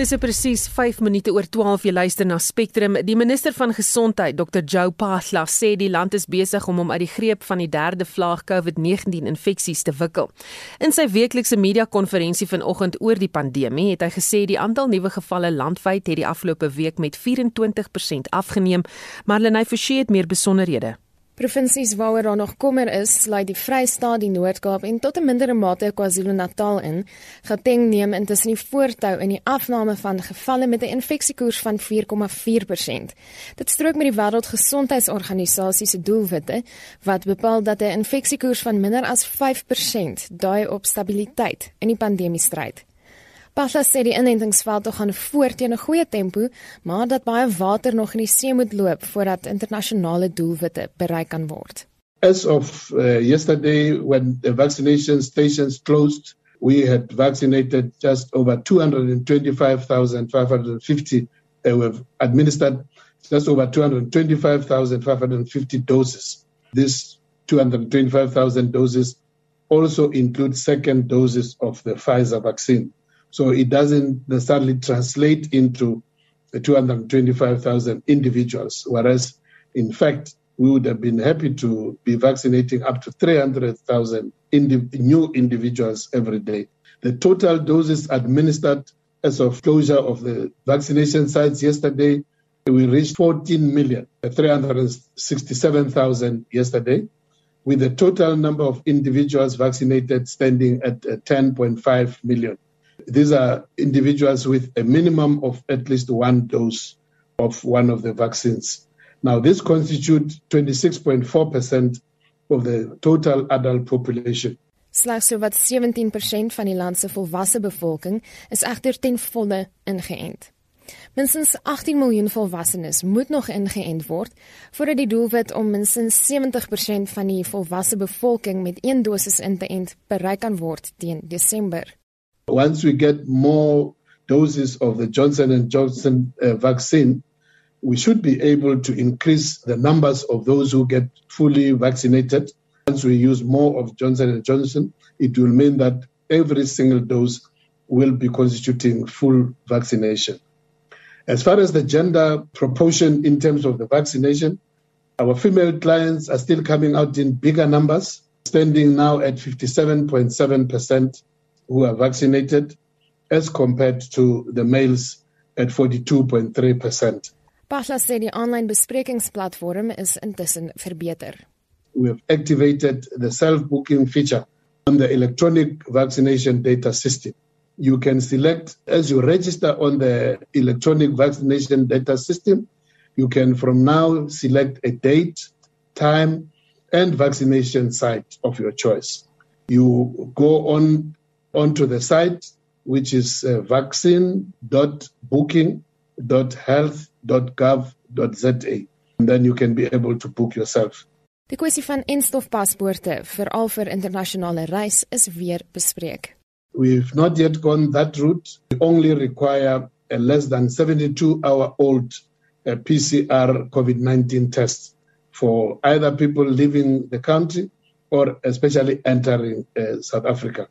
Dis presies 5 minute oor 12 jy luister na Spectrum. Die minister van Gesondheid, Dr. Joe Phaahla, sê die land is besig om hom uit die greep van die derde vlaag COVID-19 infeksies te wikkel. In sy weeklikse media-konferensie vanoggend oor die pandemie, het hy gesê die aantal nuwe gevalle landwyd het die afgelope week met 24% afgeneem, maar Lenay Forsie het meer besonderhede. Provinsies waaroor daar nog kommer is, sluit die Vrystaat, die Noord-Kaap en tot 'n mindere mate KwaZulu-Natal in. Gauteng neem intussen die voortou in die afname van gevalle met 'n infeksiekoers van 4,4%. Dit strook met die Wêreldgesondheidsorganisasie se doelwitte wat bepaal dat 'n infeksiekoers van minder as 5% dui op stabiliteit in die pandemie stryd. Pasha sê die inentingsveld toe gaan voort teen 'n goeie tempo, maar dat baie water nog in die see moet loop voordat internasionale doelwitte bereik kan word. As of uh, yesterday when the vaccination stations closed, we had vaccinated just over 225,550 uh, we've administered just over 225,550 doses. This 225,000 doses also include second doses of the Pfizer vaccine. So it doesn't necessarily translate into 225,000 individuals, whereas in fact, we would have been happy to be vaccinating up to 300,000 indi- new individuals every day. The total doses administered as of closure of the vaccination sites yesterday, we reached 14 million, 367,000 yesterday, with the total number of individuals vaccinated standing at uh, 10.5 million. These are individuals with a minimum of at least one dose of one of the vaccines. Now, this constitutes 26.4% of the total adult population. Slegs sowat 17% van die land se volwasse bevolking is egter ten volle ingeënt. Minstens 18 miljoen volwassenes moet nog ingeënt word voordat die doelwit om minstens 70% van die volwasse bevolking met een dosis in te ent bereik kan word teen Desember. Once we get more doses of the Johnson and Johnson uh, vaccine, we should be able to increase the numbers of those who get fully vaccinated. Once we use more of Johnson and Johnson, it will mean that every single dose will be constituting full vaccination. As far as the gender proportion in terms of the vaccination, our female clients are still coming out in bigger numbers, standing now at 57.7% who are vaccinated as compared to the males at 42.3%. Pasla sê die aanlyn besprekingsplatform is intussen verbeter. We have activated the self-booking feature on the electronic vaccination data system. You can select as you register on the electronic vaccination data system, you can from now select a date, time and vaccination site of your choice. You go on onto the site, which is uh, vaccine.booking.health.gov.za. And then you can be able to book yourself. Die kwessie van instofpaspoorte veral vir internasionale reis is weer bespreek. We've not yet gone that route. We only require a less than 72 hour old uh, PCR COVID 19 test for either people leaving the country or especially entering uh, South Africa.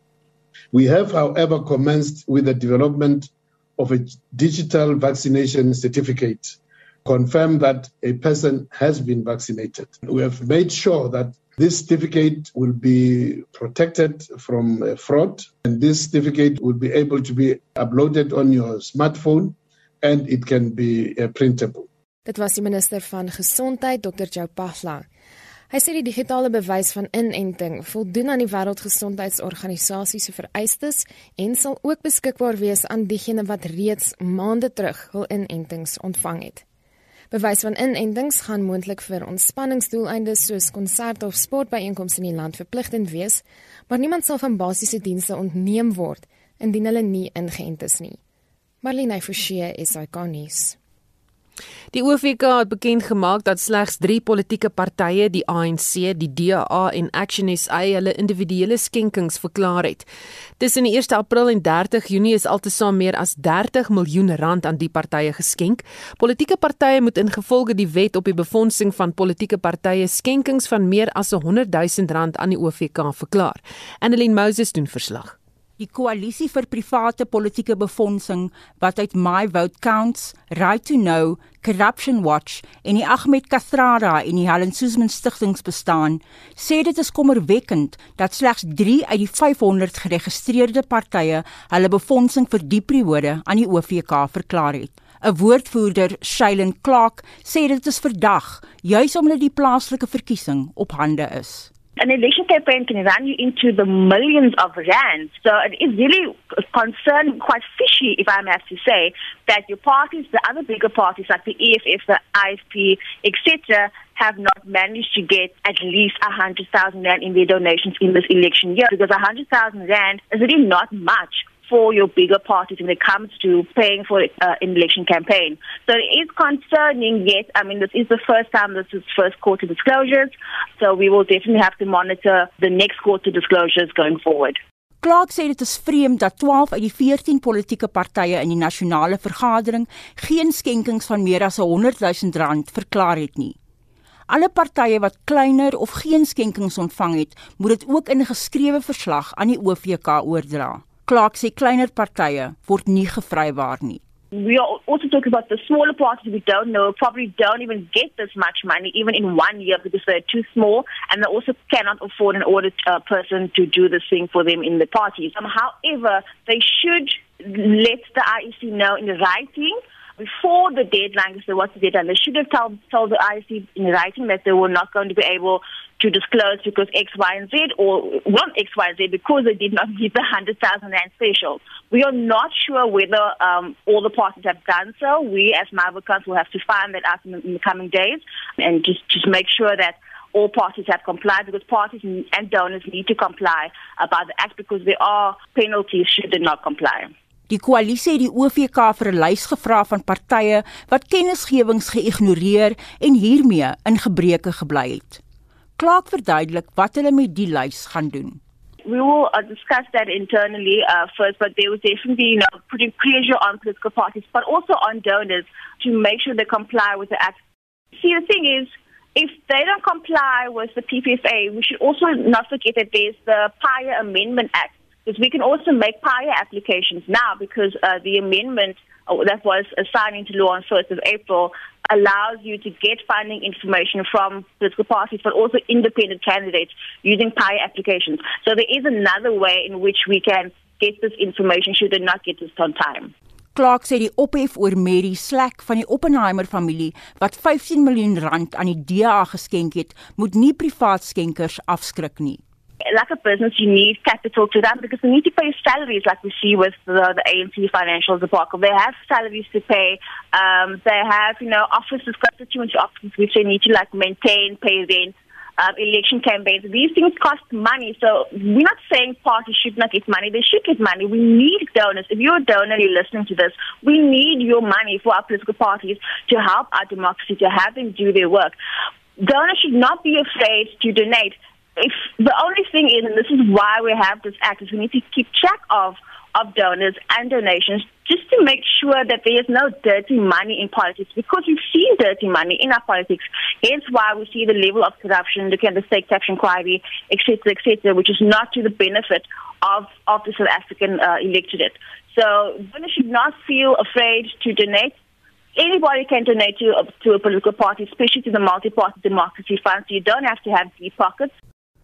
We have, however, commenced with the development of a digital vaccination certificate, confirm that a person has been vaccinated. We have made sure that this certificate will be protected from uh, fraud, and this certificate will be able to be uploaded on your smartphone and it can be uh, printable. Dit was die minister van Gesondheid, Dr. Joe Pahla. Hy sê die digitale bewys van inenting voldoen aan die Wêreldgesondheidsorganisasie se vereistes en sal ook beskikbaar wees aan diegene wat reeds maande terug hul inentings ontvang het. Bewys van inentings gaan moontlik vir ontspanningsdoeleindes soos konserte of sportbyeenkomste in die land verpligtend wees, maar niemand sal van basiese dienste ontneem word indien hulle nie ingeënt is nie. Marlene Forsie is ikonies. Die OFK het bekend gemaak dat slegs 3 politieke partye, die ANC, die DA en Action SA, hulle individuele skenkings verklaar het. Tussen die 1 April en 30 Junie is altesaam meer as 30 miljoen rand aan die partye geskenk. Politieke partye moet ingevolge die wet op die befondsing van politieke partye skenkings van meer as 100 000 rand aan die OFK verklaar. Annelien Moses doen verslag. Die koalisie vir private politieke befondsing wat uit My Vote Counts, Right to Know, Corruption Watch en die Ahmed Kathrada en die Helen Suzman Stigtings bestaan, sê dit is kommerwekkend dat slegs 3 uit die 500 geregistreerde partye hulle befondsing vir die periode aan die OVK verklaar het. 'n Woordvoerder, Shailene Clark, sê dit is verdag juis omdat die plaaslike verkiesing op hande is. An election campaign can run you into the millions of rands. So it is really concerned, quite fishy, if I may have to say, that your parties, the other bigger parties like the EFF, the IFP, etc., have not managed to get at least a 100,000 rand in their donations in this election year because a 100,000 rand is really not much for your bigger parties when it comes to paying for uh, an election campaign. So it is concerning, yes. I mean, this is the first time this is first quarter disclosures. So we will definitely have to monitor the next quarter disclosures going forward. Clark sê dit is vreemd dat 12 uit die 14 politieke partye in die nasionale vergadering geen skenkings van meer as 100 000 rand verklaar het nie. Alle partye wat kleiner of geen skenkings ontvang het, moet dit ook in 'n geskrewe verslag aan die OVK oordra. Clark sê kleiner partye word nie gevrywaar nie. We are also talking about the smaller parties we don't know probably don't even get this much money even in one year because they're too small and they also cannot afford an audit uh, person to do this thing for them in the parties. Um, however, they should let the IEC know in writing before the deadline, so what's the deadline? They should have told, told the IEC in writing that they were not going to be able to disclose because X, Y, and Z, or not X, Y, and Z because they did not give the 100,000 Rand special. We are not sure whether um, all the parties have done so. We, as Mavocans, will have to find that out in the, in the coming days and just, just make sure that all parties have complied because parties and donors need to comply about the act because there are penalties should they not comply. Die koalisie het die OVK vir 'n lys gevra van partye wat kennisgewings geïgnoreer en hiermee in gebreke gebly het. Clark verduidelik wat hulle met die lys gaan doen. We will uh, discuss that internally uh, first, but there was definitely you know, putting pressure on political parties, but also on donors to make sure they comply with the act. See, the thing is, if they don't comply with the PPFA, we should also not forget that there's the PIA Amendment Act, because we can also make PIA applications now because uh, the amendment uh, that was signed into law on 1st of April allows you to get funding information from political parties, but also independent candidates using PI applications. So there is another way in which we can get this information should they not get this on time. Clark sê die ophef oor Mary Slack van die Oppenheimer familie wat 15 miljoen rand aan die DA geskenk het, moet nie privaat skenkers afskrik nie. Like a business, you need capital to run because they need to pay salaries, like we see with the, the ANC financial debacle. They have salaries to pay. Um, they have, you know, offices, constituency offices, which they need to like maintain, pay rent. Um, election campaigns. These things cost money. So we're not saying parties should not get money. They should get money. We need donors. If you're a donor, you're listening to this. We need your money for our political parties to help our democracy, to have them do their work. Donors should not be afraid to donate if the only thing is, and this is why we have this act, is we need to keep track of of donors and donations just to make sure that there is no dirty money in politics because we've seen dirty money in our politics. Hence why we see the level of corruption, looking at the state tax inquiry, etc., etc., which is not to the benefit of, of the South African uh, electorate. So donors should not feel afraid to donate. Anybody can donate to, to a political party, especially to the multi-party democracy fund. So you don't have to have deep pockets.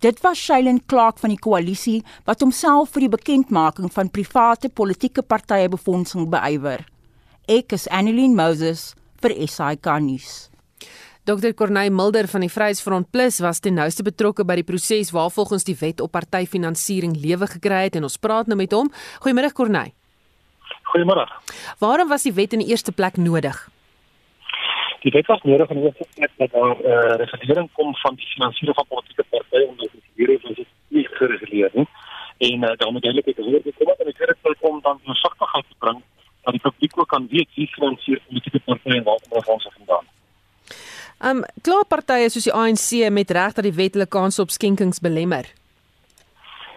Dit was Shailene Clark van die koalisie wat homself vir die bekendmaking van private politieke partye befondsing beywer. Ek is Annelien Moses vir SAK nuus. Dr Corneil Mulder van die Vryheidsfront Plus was ten nouste betrokke by die proses waar volgens die wet op partyfinansiering lewe gekry het en ons praat nou met hom. Goeiemôre Corneil. Goeiemôre. Waarom was die wet in die eerste plek nodig? Die wet was nodig in die eerste plek dat daar 'n uh, regulering kom van die finansiering van politieke partye omdat dit hier is as dit nie gereguleer nie. En uh, dan moet duidelik ek hoor dit kom op in die tweede plek om dan versigtigheid te bring dat die publiek ook kan weet wie finansier politieke partye en waar hulle fondse vandaan. Um klaar partye soos die ANC met reg dat die wet hulle kans op skenkings belemmer.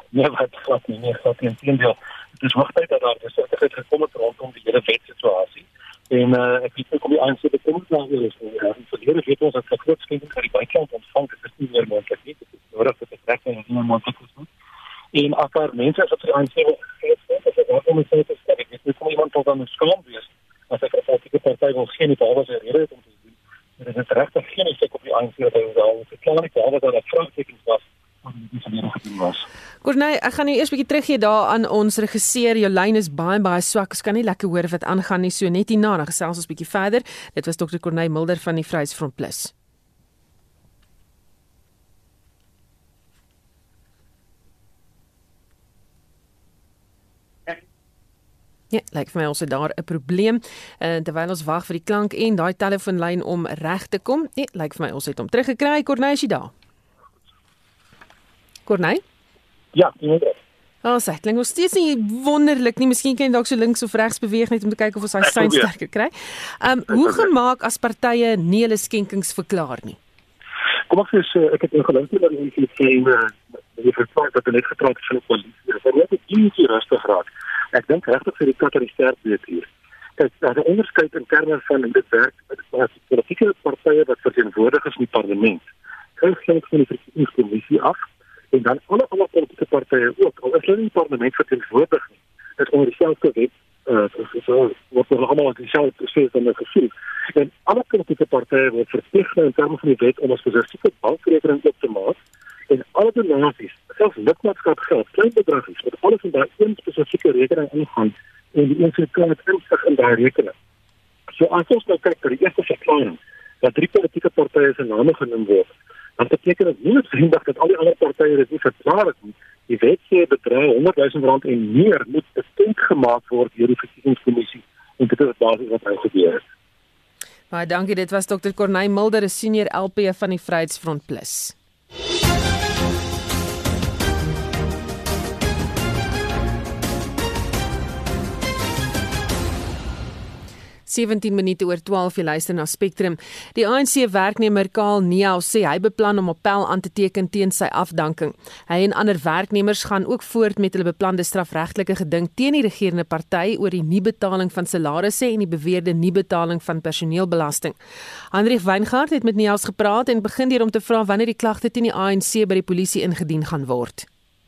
Nee, wat glad nie, nee, glad nie. Inteendeel, dit is hoogtyd dat daar versigtigheid gekom het rondom die hele wetsituasie. En uh, ek weet ook om die ANC kom na hier is. Ja, vir hierdie weet ons dat vir groot skenkings uit die buiteland ontvang dit is nie meer moontlik nie. Dit is nodig vir betrekking en nie moontlik is nie. En as daar mense wat vir ANC waarom is dit skerp? Ek weet nie hoe iemand dan skaam wees as ek 'n politieke party wil gee nie behalwe as 'n rede om te doen. Dit is regtig geen effek op die ANC wat hy wel verklaar nie behalwe dat dit vraagtekens was Goeie, ek gaan nou eers bietjie teruggee daar aan ons regisseur. Jou lyn is baie baie swak. Ons kan nie lekker hoor wat aangaan nie. So net hierna, dan gesels ons bietjie verder. Dit was Dr. Corneil Mulder van die Vryheidsfront Plus. Ja, lyk vir my ons het daar 'n probleem. En uh, terwyl ons wag vir die klank en daai telefoonlyn om reg te kom, nee, lyk vir my ons het hom teruggekry. Corneil is daar. Corneil? Ja, inderdaad. Oh, sê, klink ons steeds nie wonderlik nie. Miskien kan jy dalk so links of regs beweeg net om te kyk of ons hy sein sterker kry. Ehm um, hoe gemaak as partye nie hulle skenkings verklaar nie? Kom ek sê ek het ingelig dat die inisiatief die verslag wat hulle gepraat het van die polisie. Dit is net 'n bietjie rustig raak. Ek dink regtig vir die kat en die sterk weet hier. Kyk, daar is 'n onderskeid in terme van dit werk as politieke partye wat verteenwoordig is in die parlement. Kry geen van die verkiesingskommissie af en dan alle ander politieke partye ook. Al is hulle nie parlement verteenwoordig nie. Dit is onder dieselfde wet uh so wat hulle almal het dieselfde proses dan gesien. En alle politieke partye word verplig in terme van die wet om as spesifieke bankrekening op te maak en alle donasies, selfs lidmaatskap geld, klein bedragies, wat alles in daai een spesifieke rekening ingaan en die een se kan dit insig in daai rekening. So as ons nou kyk na die eerste verklaring dat drie politieke partye se name genoem word, dan beteken dit nie noodwendig dat al die ander partye dit nie verklaar het nie. Die wet sê bedrag 100 000 rand en meer moet bekend gemaak word deur die verkiesingskommissie en dit is basies wat hy gebeur het. Baie dankie, dit was Dr. Corneil Mulder, 'n senior LP van die Vryheidsfront Plus. 17 minute oor 12 jy luister na Spectrum. Die ANC werknemer Kaal Neau sê hy beplan om appel aan te teken teen sy afdanking. Hy en ander werknemers gaan ook voort met hulle beplande strafregtelike geding teen die regerende party oor die nie betaling van salarisse en die beweerde nie betaling van personeelbelasting. Hendrik Weingart het met Neau gepraat en begin deur om te vra wanneer die klagte teen die ANC by die polisie ingedien gaan word.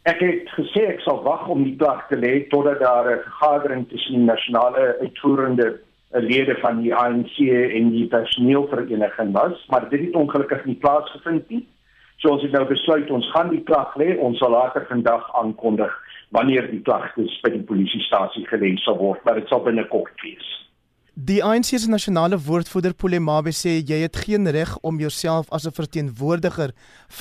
Ek het gesê ek sal wag om die klag te lê totdat daar 'n vergadering tussen die nasionale uitvoerende 'n lede van die ANC en die personeelvereniging was, maar dit het ongelukkig nie plaasgevind nie. So ons het nou besluit ons gaan die klag lê. Ons sal later vandag aankondig wanneer die klagtes by die polisiestasie gelê sal word, maar dit sal binnekort wees. Die ANC se nasionale woordvoerder Polemabe sê jy het geen reg om jouself as 'n verteenwoordiger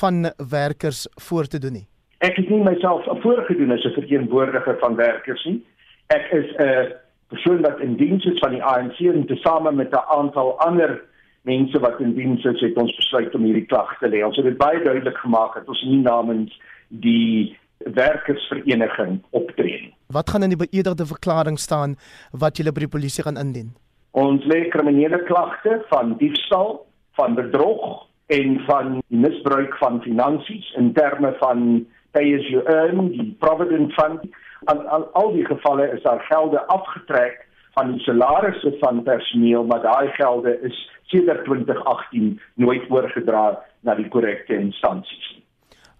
van werkers voor te doen nie. Ek het nie myself voorgedoen as 'n verteenwoordiger van werkers nie. Ek is 'n uh, persoon wat in diens is van die ANC en tesame met 'n aantal ander mense wat in diens is, het ons besluit om hierdie klag te lê. Ons het dit baie duidelik gemaak dat ons nie namens die werkersvereniging optree nie. Wat gaan in die beëdigde verklaring staan wat julle by die polisie gaan indien? Ons lê kriminele klagte van diefstal, van bedrog en van misbruik van finansies in terme van pay as you earn, die provident fund aan al, al die gevalle is daar gelde afgetrek van die salarisse van personeel maar daai gelde is sedert 2018 nooit oorgedra na die korrekte instansies nie.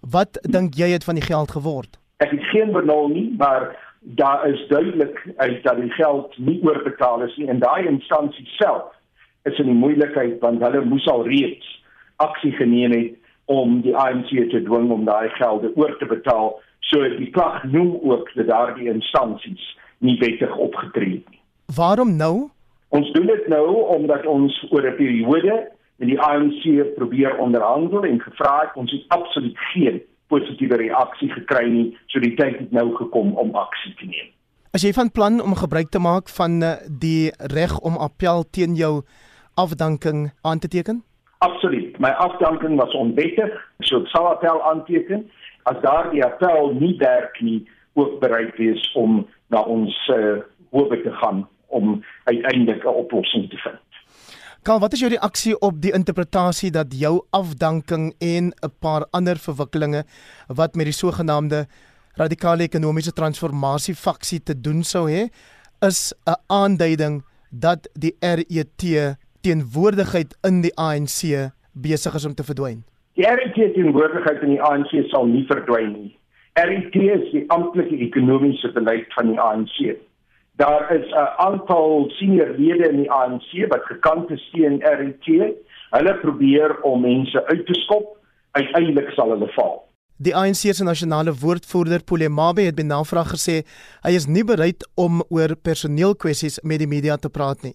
Wat dink jy het van die geld geword? Ek het geen benul nie, maar daar is duidelik uit dat die geld nie oorbetaal is nie en daai instansie self is in die moeilikheid want hulle moes al reeds aksie geneem het om die ANC te dwing om daai gelde oor te betaal So die klag noem ook dat daardie instansies nie wettig opgetree het nie. Waarom nou? Ons doen dit nou omdat ons oor 'n periode met die ANC probeer onderhandel en gevra het ons het absoluut geen positiewe reaksie gekry nie, so die tyd het nou gekom om aksie te neem. As jy van plan om gebruik te maak van eh, die reg om appel teen jou afdanking aan te teken? Absoluut. My afdanking was onwettig, so ek sal appel aanteken as daardie appel nie werk nie, ook bereid wees om na ons uh, howe te gaan om uiteindelik 'n oplossing te vind. Karl, wat is jou reaksie op die interpretasie dat jou afdanking en 'n paar ander verwikkelinge wat met die sogenaamde radikale ekonomiese transformasie faksie te doen sou hê, is 'n aanduiding dat die RET teenwoordigheid in die ANC besig is om te verdwyn? Die RET teenwoordigheid in die ANC sal nie verdwyn nie. RET is die amptelike ekonomiese beleid van die ANC. Daar is 'n aantal senior lede in die ANC wat gekant is teen RET. Hulle probeer om mense uit te skop. Uiteindelik sal hulle val. Die ANC se nasionale woordvoerder Polemabe het by navraag gesê hy is nie bereid om oor personeelkwessies met die media te praat nie.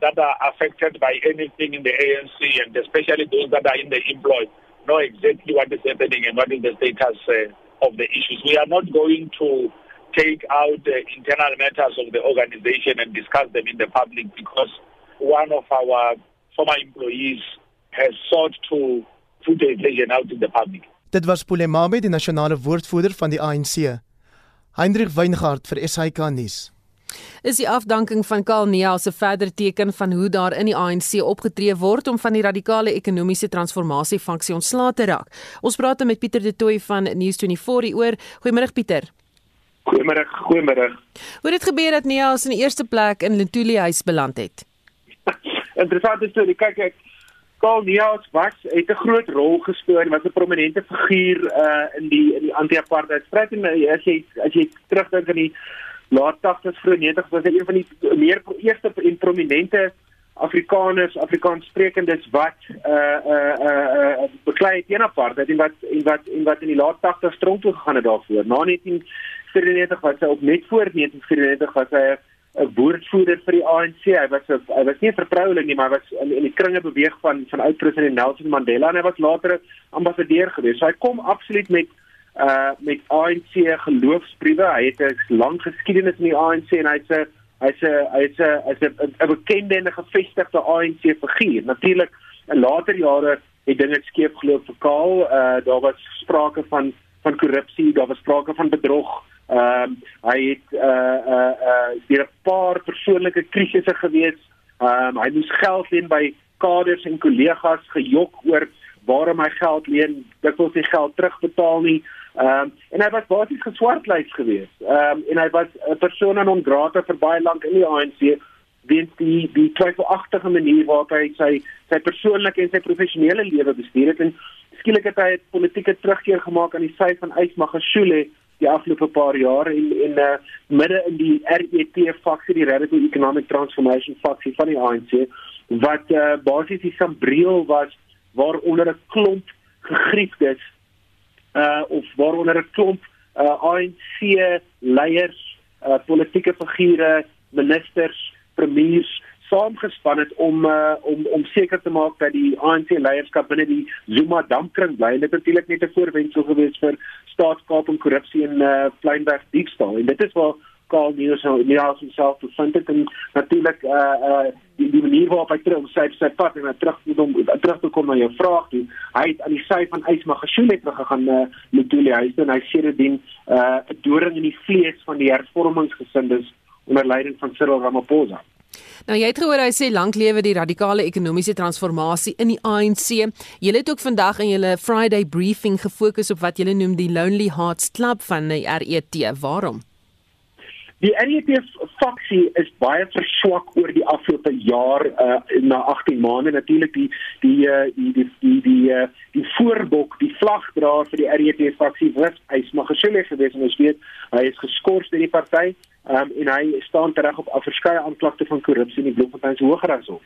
That are affected by anything in the ANC and especially those that are in the employ know exactly what is happening and what is the status uh, of the issues. We are not going to take out the internal matters of the organization and discuss them in the public because one of our former employees has sought to put the decision out in the public. Dit was Polemabe, die nasionale woordvoerder van die ANC. Hendrik Weingart vir SAK nuus. Is die afdanking van Karl Neal se verder teken van hoe daar in die ANC opgetree word om van die radikale ekonomiese transformasie funksie ontslae te raak. Ons praat met Pieter De Tooy van News24 hieroor. Goeiemôre Pieter. Goeiemôre, goeiemôre. Hoe het gebeur dat Neas in die eerste plek in Lentuli huis beland het? Interessante storie. Kyk ek Karl Neas was het 'n groot rol gespeel, was 'n prominente figuur uh in die in die anti-apartheid stryd en uh, as jy as jy terugdink aan die laat 80s vroeg 90s was hy een van die meer eerste en prominente Afrikaners, Afrikaans sprekendes wat uh uh uh, beklei teen apartheid en wat en wat en wat in die laat 80s tronk toe gegaan het daarvoor. Na 19 94 was hy op net voor 1994 was hy 'n woordvoerder vir die ANC. Hy was a, hy was nie 'n vertroueling nie, maar hy was in, in die kringe beweeg van van oud president Nelson Mandela en hy was later ambassadeur gewees. So hy kom absoluut met uh met ANC geloofsbriewe. Hy het 'n lang geskiedenis in die ANC en hy's 'n hy's 'n hy's 'n hy's 'n bekende en 'n gevestigde ANC figuur. Natuurlik in later jare het dinge skeef geloop vir Kaal. Uh daar was sprake van van korrupsie, daar was sprake van bedrog. Ehm um, hy het uh uh uh 'n paar persoonlike krisisse gewees. Ehm um, hy moes geld leen by kaders en kollegas gejok oor waarom hy geld leen, dikwels nie geld terugbetaal nie. Ehm um, en hy was basies geswartlys gewees. Ehm um, en hy was 'n persoon non grata vir baie lank in die ANC weens die die twyfelagtige manier waarop hy sy sy persoonlike en sy professionele lewe bestuur het en skielik het hy 'n politieke terugkeer gemaak aan die sy van Ysmagashule die afgelope paar jaar en en uh, midde in die RET faksie die Radical Economic Transformation faksie van die ANC wat uh, basies die sambreel was waaronder 'n klomp gegriefdes uh of waaronder 'n klomp uh, ANC leiers uh, politieke figure ministers premiers saamgespan het om uh, om om seker te maak dat die ANC leierskap binne die Zuma dampkring bly. Dit het natuurlik net 'n voorwendsel gewees vir staatskap en korrupsie en uh, kleinweg diefstal. En dit is waar Karl Neus nou Neus homself bevind het en natuurlik uh uh die, die manier waarop hy terug sy sy pad en terug om terug te kom na jou vraag toe. Hy het aan die sy van Ysmagashule terug gegaan uh, met Tuli huis en hy sê dit dien uh 'n doring in die vlees van die hervormingsgesindes onder leiding van Cyril Ramaphosa. Nou jy het gehoor hy sê lank lewe die radikale ekonomiese transformasie in die ANC. Julle het ook vandag in julle Friday briefing gefokus op wat julle noem die Lonely Hearts Club van die RET. Waarom? Die RET faksie is baie verswak oor die afgelope jaar uh, na 18 maande natuurlik die die uh, die die die die uh, die voorbok die vlagdraer vir die RET faksie was hy's maar gesê gewees en ons weet hy is geskort deur die party um, en hy staan terug op verskeie aanklagte van korrupsie in die Bloemfontein se Hooggeregshof.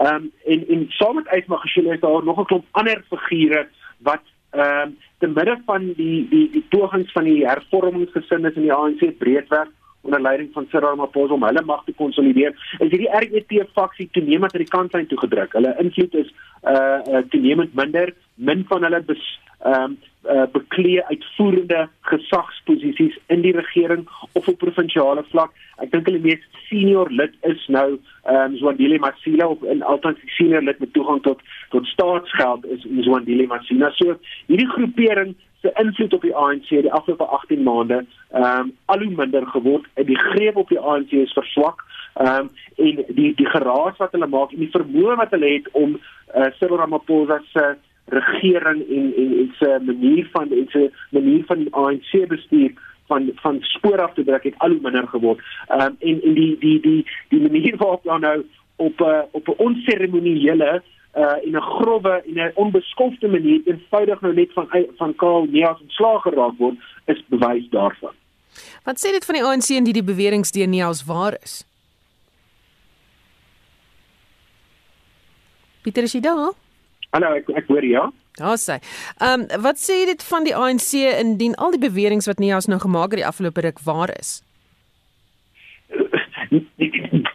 Ehm um, en en saam met uitmagasiene is daar nog 'n klomp ander figure wat ehm um, te midde van die die die pogings van die hervormingsgesindes in die ANC breedweg onder leiding van Cyril Ramaphosa om hulle mag te konsolideer. Is hierdie RET faksie toenemend aan die kantlyn toe gedruk. Hulle invloed is uh, uh toenemend minder. Min van hulle bes, ehm um, uh, beklee uitvoerende gesagsposisies in die regering of op provinsiale vlak. Ek dink hulle mees senior lid is nou ehm um, Zwandile Masila of in altyd senior lid met toegang tot tot staatsgeld is Zwandile Masila. So hierdie groepering se invloed op die ANC die afgelope 18 maande ehm um, al hoe minder geword. Die greep op die ANC is verswak. Ehm um, en die die geraas wat hulle maak en die vermoë wat hulle het om uh, Cyril Ramaphosa se regering en en en se manier van en se manier van die ANC bestuur van van spoor af te druk het al hoe minder geword. Ehm um, en en die die die die manier waarop dan nou op 'n uh, op 'n onseremoniële uh in 'n grove en 'n onbeskofte manier eenvoudig nou net van van Kaal Neas ontslaag geraak word, is bewys daarvan. Wat sê dit van die ANC en die die beweringe deur Neas waar is? Pieter is jy daar? Hallo, ek ek hoor ja. Daar sê. Ehm um, wat sê dit van die ANC indien al die beweringe wat Neas nou gemaak het die afgelope ruk waar is?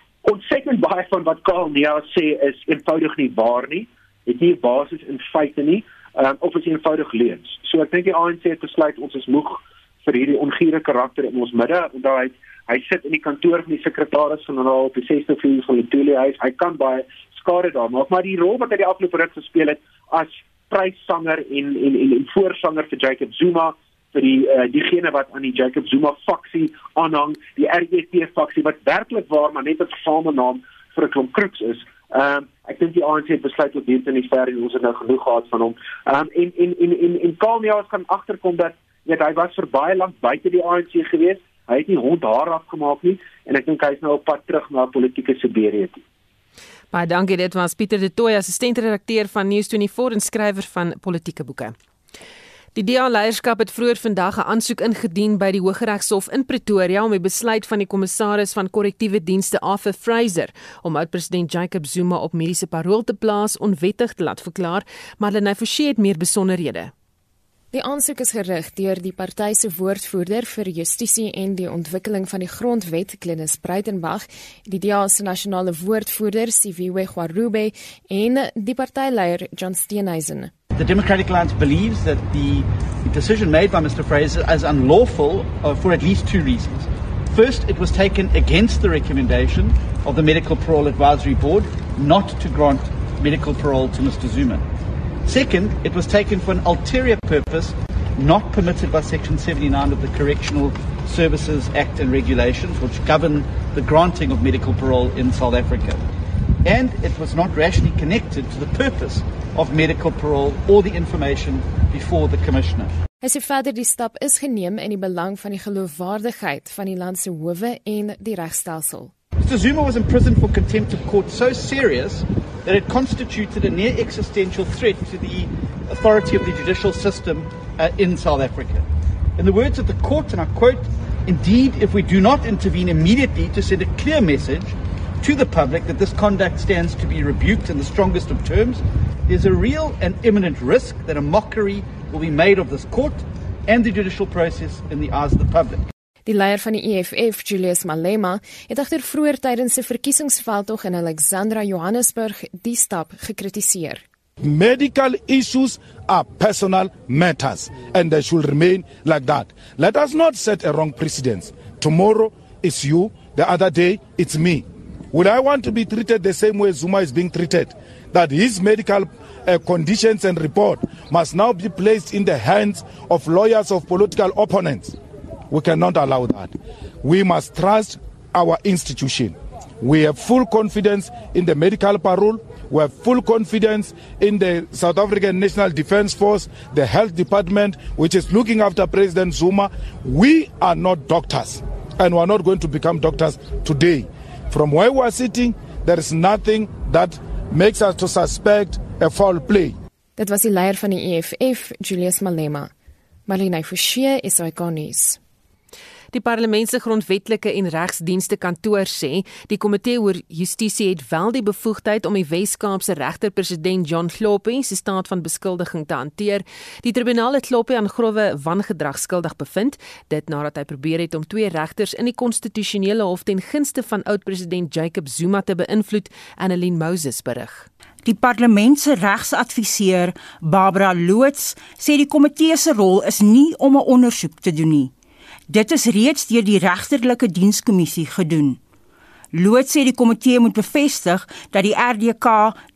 Ontsettend baie van wat Karl Neas sê is eenvoudig nie waar nie. Het nie basis in feite nie. Um, of is eenvoudig leuns. So ek dink die ANC het besluit ons is moeg vir hierdie ongure karakter in ons midde en daai hy sit in die kantoor van die sekretaris-generaal op die 6de Februarie van die Tulle huis. Hy kan baie skade daar maak, maar die rol wat hy die afgelope ruk gespeel het as pryssanger en en en, en voorsanger vir Jacob Zuma vir die uh, diegene wat aan die Jacob Zuma faksie aanhang, die RGT faksie wat werklik waar maar net 'n gesame naam vir 'n klomp kruks is. Ehm um, ek dink die ANC het besluit op dit in die ver en ons het nou genoeg gehad van hom. Ehm um, en en en en en Kalnias kan agterkom dat weet hy was vir baie lank buite die ANC gewees. Hy het nie hond haar afgemaak nie en ek dink hy is nou op pad terug na politieke Siberië toe. Baie dankie dit was Pieter de Tooy assistentredakteur van News24 en skrywer van politieke boeke. Die DA-leierskap het vroeër vandag 'n aansoek ingedien by die Hooggeregshof in Pretoria om die besluit van die kommissaris van korrektiewe dienste Arthur Fraser om oud-president Jacob Zuma op mediese parol te plaas onwettig te laat verklaar, maar nou forceer het meer besonderhede. Die aansoek is gerig deur die party se woordvoerder vir justisie en die ontwikkeling van die grondwet, Glenis Breitenberg, die DA se nasionale woordvoerder, Siviwe Gwarube, en die partyleier, John Steenhuisen. The Democratic Alliance believes that the decision made by Mr Fraser is unlawful uh, for at least two reasons. First, it was taken against the recommendation of the Medical Parole Advisory Board not to grant medical parole to Mr Zuma. Second, it was taken for an ulterior purpose not permitted by Section 79 of the Correctional Services Act and Regulations, which govern the granting of medical parole in South Africa. And it was not rationally connected to the purpose of medical parole or the information before the Commissioner. Hy sê verder die stap is geneem in die belang van die geloofwaardigheid van die land se howe en die regstelsel. Mr Zuma was imprisoned for contempt of court so serious that it constituted a near existential threat to the authority of the judicial system uh, in South Africa. In the words of the court, and I quote, Indeed, if we do not intervene immediately to send a clear message to the public that this conduct stands to be rebuked in the strongest of terms, there's a real and imminent risk that a mockery will be made of this court and the judicial process in the eyes of the public. Die leier van die EFF, Julius Malema, het agter vroeër tydens 'n verkiesingsveldtog in Alexandra, Johannesburg, die stap gekritiseer. Medical issues are personal matters and they should remain like that. Let us not set a wrong precedent. Tomorrow it's you, the other day it's me. Will I want to be treated the same way Zuma is being treated? That his medical uh, conditions and report must now be placed in the hands of lawyers of political opponents. We cannot allow that. We must trust our institution. We have full confidence in the medical parole. We have full confidence in the South African National Defence Force, the health department, which is looking after President Zuma. We are not doctors, and we are not going to become doctors today. From where we are sitting, there is nothing that makes us to suspect a foul play. Dit was die leier van die EFF, Julius Malema. Marlene Forsie is hy konnies. Die Parlement se grondwetlike en regsdienste kantoor sê die komitee oor justisie het wel die bevoegdheid om die Wes-Kaapse regter-president John Kloppy se staat van beskuldiging te hanteer. Die tribunaal het Kloppy aan grove wangedrag skuldig bevind, dit nadat hy probeer het om twee regters in die konstitusionele hof ten gunste van oud-president Jacob Zuma te beïnvloed, Annelien Moses berig. Die parlement se regsadviseur, Barbara Loots, sê die komitee se rol is nie om 'n ondersoek te doen nie. Dit is reeds deur die regterlike dienskommissie gedoen. Loot sê die komitee moet bevestig dat die RDK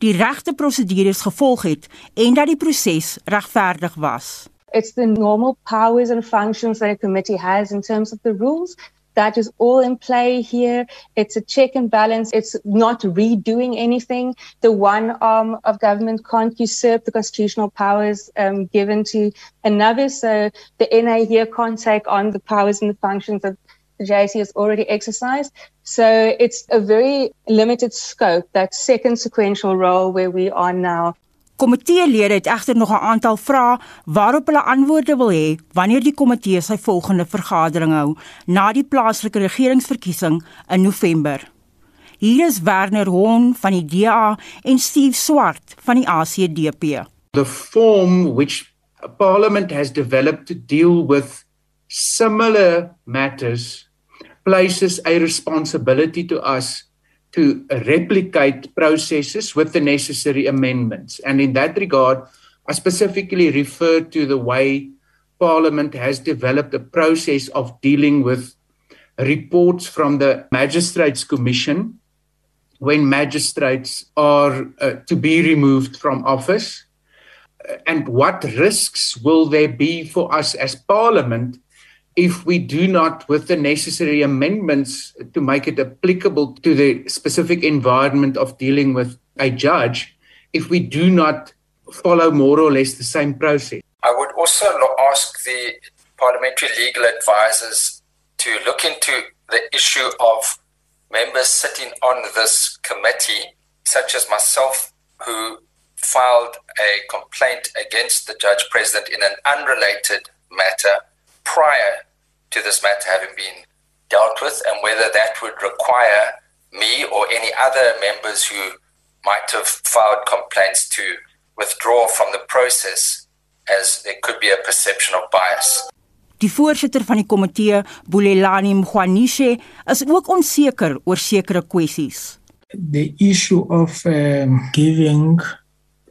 die regte prosedures gevolg het en dat die proses regverdig was. It's the normal powers and functions that a committee has in terms of the rules that is all in play here. It's a check and balance. It's not redoing anything. The one arm of government can't usurp the constitutional powers um, given to another. So the NA here can't take on the powers and the functions that the JSE has already exercised. So it's a very limited scope, that second sequential role where we are now. Komiteelede het egter nog 'n aantal vrae waarop hulle antwoorde wil hê wanneer die komitee sy volgende vergadering hou na die plaaslike regeringsverkiesing in November. Hier is Werner Hon van die DA en Steve Swart van die ACDP. The form which Parliament has developed to deal with similar matters places a responsibility to us to replicate processes with the necessary amendments. And in that regard, I specifically refer to the way Parliament has developed a process of dealing with reports from the Magistrates Commission when magistrates are uh, to be removed from office. And what risks will there be for us as Parliament if we do not, with the necessary amendments to make it applicable to the specific environment of dealing with a judge, if we do not follow more or less the same process. I would also ask the parliamentary legal advisors to look into the issue of members sitting on this committee, such as myself, who filed a complaint against the judge president in an unrelated matter prior to this matter having been dealt with, and whether that would require me or any other members who might have filed complaints to withdraw from the process, as there could be a perception of bias. Die voorsitter van die komitee, Bulelani Mkhwanishe, is ook onseker oor sekere kwessies. The issue of um, giving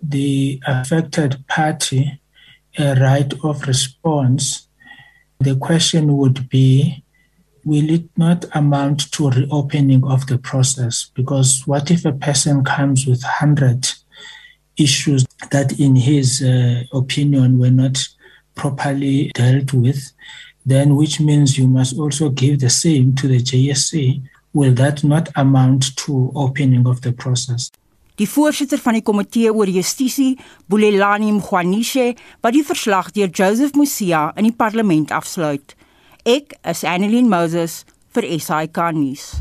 the affected party a right of response the question would be will it not amount to reopening of the process? Because what if a person comes with 100 issues that in his uh, opinion were not properly dealt with? Then which means you must also give the same to the JSC will that not amount to opening of the process Die voorsitter van die komitee oor justisie, Bulelani Mkhwanishe, wat die verslag deur Joseph Musia in die parlement afsluit. Ek is Annelien Moses vir SAK nuus.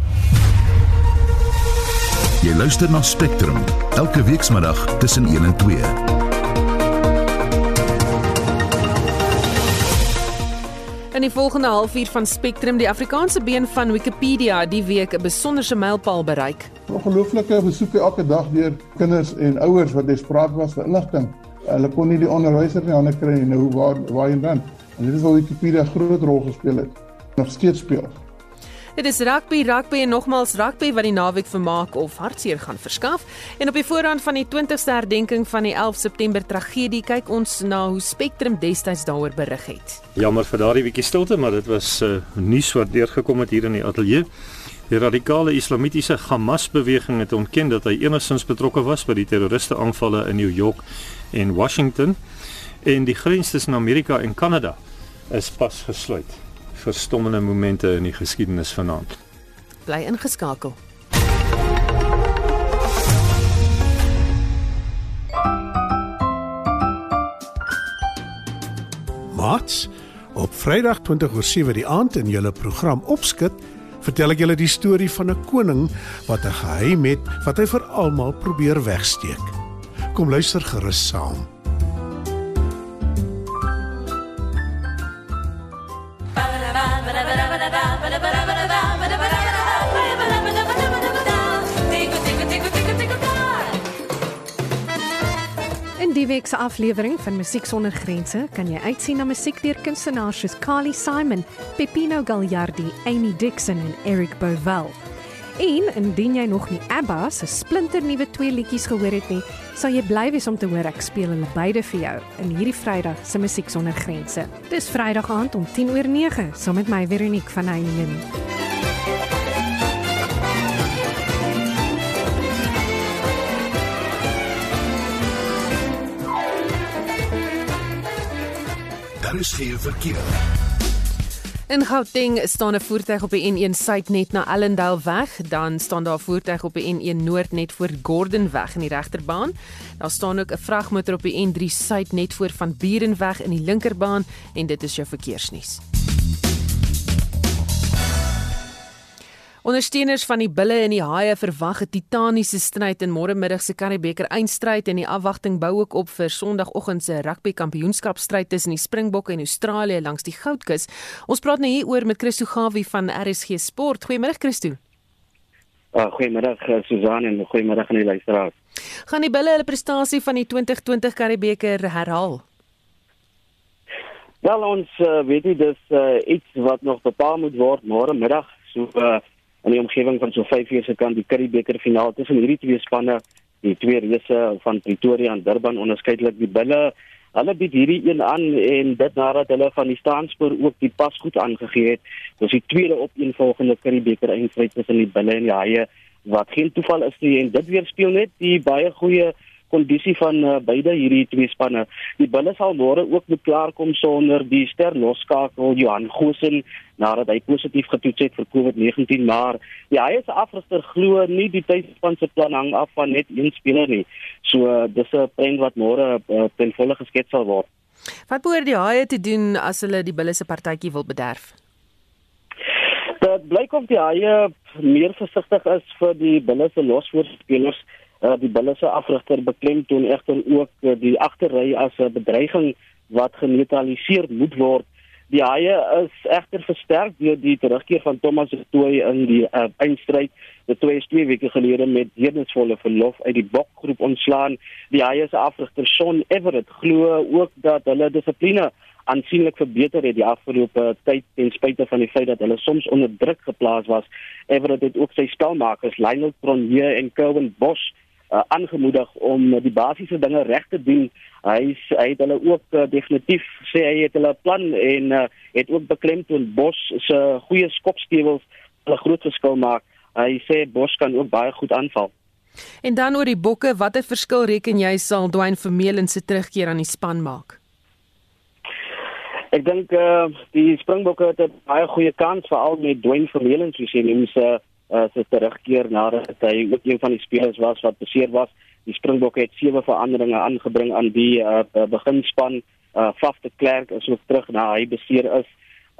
Jy luister na Spectrum elke weekmiddag tussen 1 en 2. In die volgende halfuur van Spectrum, die Afrikaanse been van Wikipedia die week 'n besonderse mylpaal bereik. Ongelooflike besoeke elke dag deur kinders en ouers wat desperaat was vir inligting. Hulle kon nie die onderwyser nie hande kry nie. Nou waar waarheen dan? En dit is waar Wikipedia groot rol gespeel het. Nog steeds speel. Dit is rugby, rugby en nogmals rugby wat die naweek vermaak of hartseer gaan verskaf. En op die voorrand van die 20ste herdenking van die 11 September tragedie kyk ons na hoe Spectrum destyds daaroor berig het. Jammer vir daardie bietjie stilte, maar dit was uh, nuus wat deurgekom het hier in die ateljee. Die radikale islamitiese Hamas beweging het ontken dat hy enigstens betrokke was by die terroriste aanvalle in New York en Washington en die grens tussen Amerika en Kanada is pas gesluit verstommende momente in die geskiedenis vanaand. Bly ingeskakel. Mats, op Vrydag 20:07 die aand in julle program Opskud, vertel ek julle die storie van 'n koning wat 'n geheim het wat hy vir almal probeer wegsteek. Kom luister gerus saam. Die week se aflewering van Musiek sonder grense kan jy uitsien na musiek deur kunstenaars soos Carly Simon, Pepino Gagliardi, Amy Dixon en Eric Bovell. En indien jy nog nie ABBA se splinternuwe twee liedjies gehoor het nie, sal jy bly wees om te hoor ek speel hulle beide vir jou in hierdie Vrydag se Musiek sonder grense. Dis Vrydag aand om 10:09 saam met my Veronique van Heiningen. Geen verkeer. In Gauteng staan 'n voertuig op die N1 suid net na Ellendale weg, dan staan daar 'n voertuig op die N1 noord net voor Gordon weg in die regterbaan. Daar staan ook 'n vragmotor op die N3 suid net voor van Burenweg in die linkerbaan en dit is jou verkeersnuus. Ondersteuners van die Bulle en die Haie verwag 'n titaniese stryd in môremiddag se Karibeker eindstryd en die afwagting bou ook op vir Sondagoggend se rugby kampioenskapstryd tussen die Springbokke en Australië langs die Goudkus. Ons praat nou hier oor met Christo Gawie van RSG Sport. Goeiemôre Christo. Uh, goeiemiddag uh, Susan en goeiemiddag aan die luisteraars. Gaan die Bulle hulle prestasie van die 2020 Karibeker herhaal? Wel ons uh, weet nie dis uh, iets wat nog bepaal moet word môre middag so uh, in die omgewing van so 5 uur se kant die Currie beker finaal tussen hierdie twee spanne, die twee reëse van Pretoria en Durban onderskeidelik die Bulle. Hulle bied hierdie een aan en dit nadat hulle van die staanspoor ook die pas goed aangegee het. Dis die tweede opeenvolgende Currie beker eindstryd tussen die Bulle en die Haie wat geen toeval is nie en dit weerspieël net die baie goeie kondisie van uh, beide hierdie twee spanne. Die Bulle sal môre ook moet klaarkom sonder die ster losskakel Johan Gosen nadat hy positief getoets het vir COVID-19 maar ja, hy is afrigter glo nie die tydspan se plan hang af van net een speler nie. So uh, dis 'n prent wat môre uh, ten volle geskets sal word. Wat behoort die Haie te doen as hulle die Bulle se partytjie wil bederf? Dit blyk of die Haie meer versigtig is vir die Bulle se losvoorspelers uh, die bulle se afrigter beklemtoon egter ook uh, die agterry as 'n bedreiging wat geneutraliseer moet word. Die haie is egter versterk deur die terugkeer van Thomas Tooi in die uh, eindstryd. Die twee is twee weke gelede met heernesvolle verlof uit die bokgroep ontslaan. Die haie se afrigter Shaun Everett glo ook dat hulle dissipline aansienlik verbeter het die afgelope tyd ten spyte van die feit dat hulle soms onder druk geplaas was. Everett het ook sy spelmakers Lionel Cronje en Kevin Bosch uh, aangemoedig om die basiese dinge reg te doen. Hy hy het hulle ook uh, definitief sê hy het hulle plan en uh, het ook beklemtoon Bos se goeie skopstewels 'n groot verskil maak. Hy sê Bos kan ook baie goed aanval. En dan oor die bokke, watter verskil reken jy sal Dwayne Vermeulen se terugkeer aan die span maak? Ek dink uh, die Springbokke het 'n baie goeie kans veral met Dwayne Vermeulen soos jy noem se uh, uh, sy terugkeer nadat hy ook een van die spelers was wat beseer was. Die Springbokke het sewe veranderinge aangebring aan die uh, beginspan. Uh, Faf de Klerk is ook terug na hy beseer is.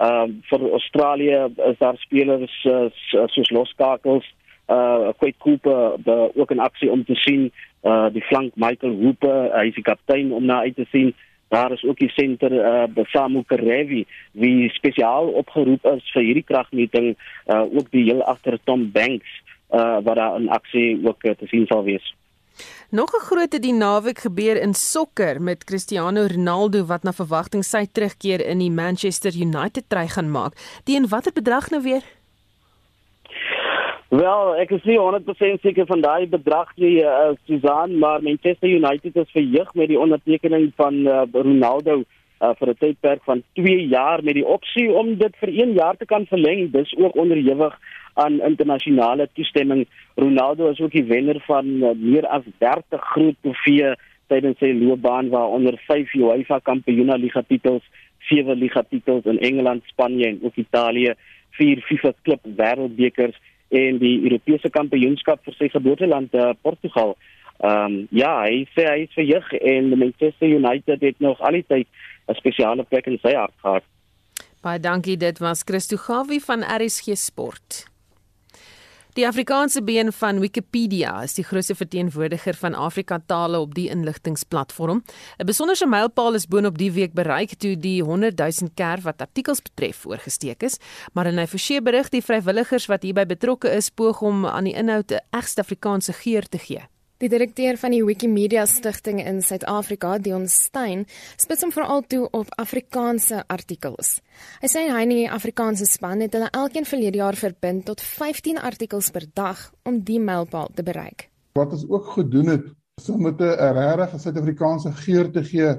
Ehm uh, vir Australië is daar spelers uh, soos Loskakels, uh Quade Cooper, ook 'n aksie om te sien. Uh die flank Michael Hooper, hy is die kaptein om na uit te sien. Daar is ook die senter uh Besamu Karevi wie spesiaal opgeroep is vir hierdie kragmeting uh ook die heel agter Tom Banks uh wat daar 'n aksie ook uh, te sien sal wees. Nog 'n groot die naweek gebeur in sokker met Cristiano Ronaldo wat na verwagting sy terugkeer in die Manchester United try gaan maak. Teen watter bedrag nou weer? Wel, ek is nie 100% seker van daai bedrag nie, uh, Susan, maar Manchester United is verheug met die ondertekening van uh, Ronaldo uh, vir 'n tydperk van 2 jaar met die opsie om dit vir 1 jaar te kan verleng. Dis ook onderhewig aan internasionale toestemming. Ronaldo is ook die wenner van uh, meer as 30 groot trofee tydens sy loopbaan waaronder 5 UEFA Kampioenligga titels, 7 liga titels in Engeland, Spanje en ook Italië, 4 FIFA Club Wêreldbekers en die Europese kampioenskap vir sy geboorteland uh, Portugal. Ehm um, ja, hy sê hy is verheug en Manchester United het nog al die tyd 'n spesiale plek in sy hart gehad. Baie dankie, dit was Christo Gawie van RSG Sport. Die Afrikaanse been van Wikipedia is die grootste verteenwoordiger van Afrika tale op die inligtingsplatform. 'n Besonderse mylpaal is boonop die week bereik toe die 100 000 kerf wat artikels betref oorgesteek is, maar in 'n verseë berig die vrywilligers wat hierby betrokke is poog om aan die inhoud 'n egte Afrikaanse geur te gee. Die direkteur van die Wikimedia Stichting in Suid-Afrika, Dion Stein, spits hom veral toe op Afrikaanse artikels. Hy sê hy en die Afrikaanse span het hulle elkeen verlede jaar verbind tot 15 artikels per dag om die mylpaal te bereik. Wat ons ook gedoen het, is om met 'n regte Suid-Afrikaanse geur te gee,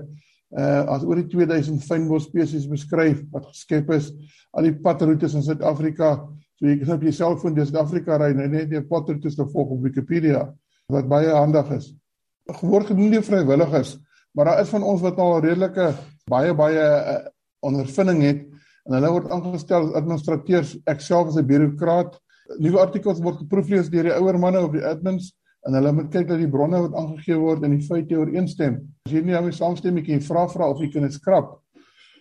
uh as oor die 2000 fynbos spesies beskryf wat geskep is aan die padroetes in Suid-Afrika. So jy kan op jou selfoon deur Suid-Afrika ry, net die padroetes te volg op Wikipedia wat baie handig is. Geword gedoen deur vrywilligers, maar daar is van ons wat al redelike baie baie uh, ondervinding het en hulle word aangestel as administrateurs. Ek self as 'n bureaukraat. Nuwe artikels word geproeflees deur die ouer manne op die admins en hulle moet kyk dat die bronne wat aangegee word en die feite ooreenstem. As jy nie daarmee saamstem nie, kan jy vra vra of jy kan dit skrap.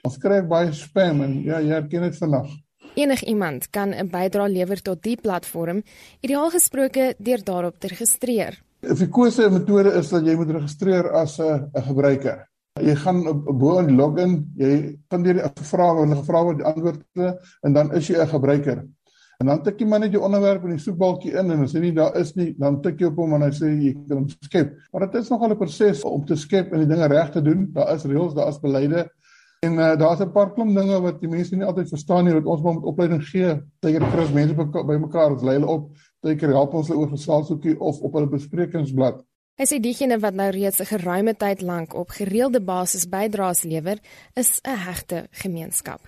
Ons kry baie spam en ja, jy herken dit vandag. Enigiemand kan 'n bydrae lewer tot die platform, ideaal gesproke deur daarop te registreer. 'n Verkose metode is dat jy moet registreer as 'n 'n gebruiker. Jy gaan bo die login, jy gaan deur die vrae wat hulle gevra word, antwoorde en dan is jy 'n gebruiker. En dan tik jy maar net jou onderwerp in die soekbalkie in en as dit nie daar is nie, dan tik jy op hom en hy sê jy kan hom skep. Maar dit is nogal 'n proses om te skep en die dinge reg te doen. Daar is reëls, daar is beleide. En uh, daar's 'n paar klomp dinge wat die mense nie altyd verstaan nie wat ons moet opleiding gee. Teker Chris mense bymekaar, ons lei hulle op. Teker help ons hulle oor geselshoekie of op hulle besprekingsblad. Hy sê diegene wat nou reeds 'n geruime tyd lank op gereelde basis bydraes lewer, is 'n hegte gemeenskap.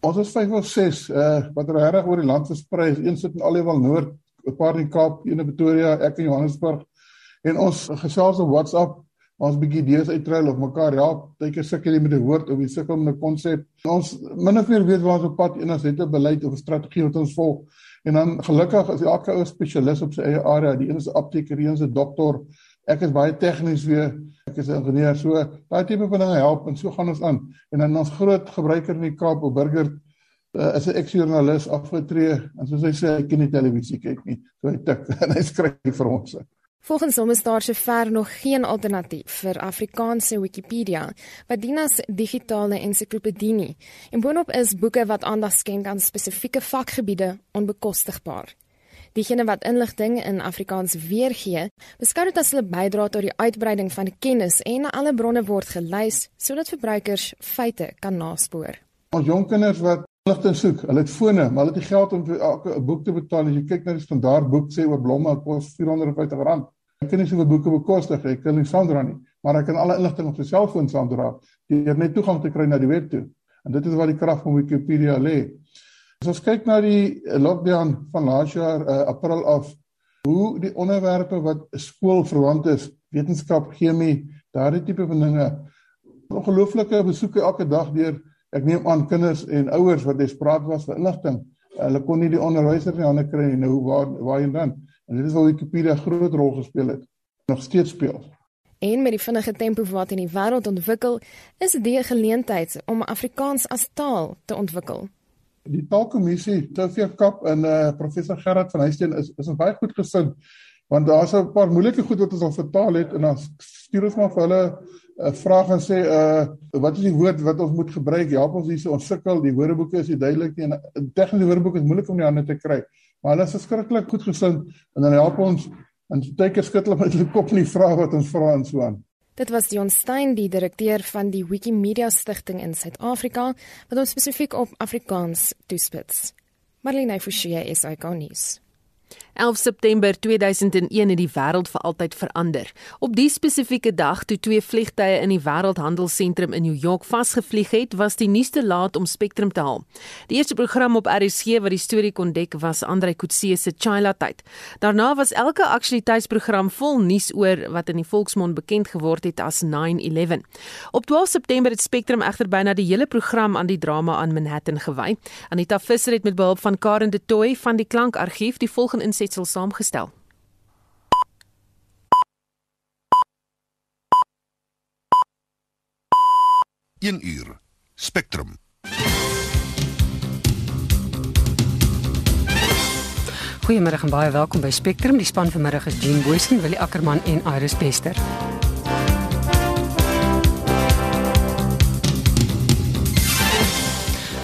Ons is 5 of 6 uh wat regtig oor die land versprei is. Een sit in Aliwal Noord, 'n paar in Kaap, een in Pretoria, ek in Johannesburg. En ons gesels op WhatsApp, ons bietjie idees uitruil of mekaar help. Partykeer sukkel jy met 'n woord of jy sukkel met 'n konsep. Ons min of meer weet waar ons op pad en ons het 'n beleid of 'n strategie wat ons volg. En dan gelukkig is elke ou spesialis op sy eie area. Die een is 'n apteker, die een is 'n dokter. Ek is baie tegnies weer. Ek is 'n ingenieur. So daai tipe van dinge help en so gaan ons aan. En dan ons groot gebruiker in die Kaap, op Burger uh, is 'n eks-joernalis afgetree en soos hy sê, hy kan nie televisie kyk nie. So hy tik en hy skryf vir ons. Volgens hom is daar sover nog geen alternatief vir Afrikaanse Wikipedia wat dien as digitale ensiklopedie nie. En boonop is boeke wat aandag skenk aan spesifieke vakgebiede onbekostigbaar. Diegene wat inligting in Afrikaans weergee, beskou dit as hulle bydra tot die uitbreiding van die kennis en alle bronne word gelys sodat verbruikers feite kan naspoor. Ons jong kinders wat inligting soek, hulle het fone, maar hulle het nie geld om vir elke boek te betaal. As jy kyk na die standaard boek sê oor blomme kos R450. Ek kan nie soveel boeke bekostig, ek kan nie saamdra nie, maar ek kan alle inligting op my selfoon. Jy het net toegang te kry na die web toe. En dit is waar die krag van Wikipedia lê. As ons kyk na die lockdown van laas jaar uh, April af, hoe die onderwerpe wat skoolverwant is, wetenskap, chemie, daardie tipe van dinge, ongelooflike besoeke elke dag deur ek neem aan kinders en ouers wat desperaat was vir inligting. Hulle kon nie die onderwysers nie hande kry nie. Nou waar waarheen dan? En dit is waar Wikipedia groot rol gespeel het. Nog steeds speel. En met die vinnige tempo wat in die wêreld ontwikkel, is dit 'n geleentheid om Afrikaans as taal te ontwikkel. Die taalkommissie, Sofia Kap en eh uh, professor Gerard van Huisteen is is baie goed gesind want daar's 'n paar moeilike goed wat ons al vertaal het en dan stuur ons maar vir hulle 'n uh, vraag en sê uh wat is die woord wat ons moet gebruik? Help ons hierse ons sukkel, die woordeboeke is nie duidelik nie en tegniese woordeboeke is moeilik om die hande te kry. Maar hulle is verskriklik goed gesind en dan help ons en tydker skud hulle met hulle kop nie vra wat ons vra en so aan. Dit was Dion Stein, die direkteur van die Wikimedia Stichting in Suid-Afrika, wat ons spesifiek op Afrikaans toespits. Marlene Forsie is ikonies. 11 September 2001 het die wêreld vir altyd verander. Op die spesifieke dag toe twee vliegtye in die Wêreldhandelsentrum in New York vasgevlieg het, was die nuus te laat om Spectrum te haal. Die eerste program op RSG wat die storie kon dek was Andre Kutse se Chila tyd. Daarna was elke aktualiteitsprogram vol nuus oor wat in die volksmond bekend geword het as 9/11. Op 12 September het Spectrum egter byna die hele program aan die drama aan Manhattan gewy. Anita Visser het met behulp van Karen de Tooy van die Klankargief die volgende insetsel saamgestel. Een uur. Spectrum. Goeiemôre en baie welkom by Spectrum. Die span vanmiddag is Jean Boysen, Willie Ackerman en Iris Bester.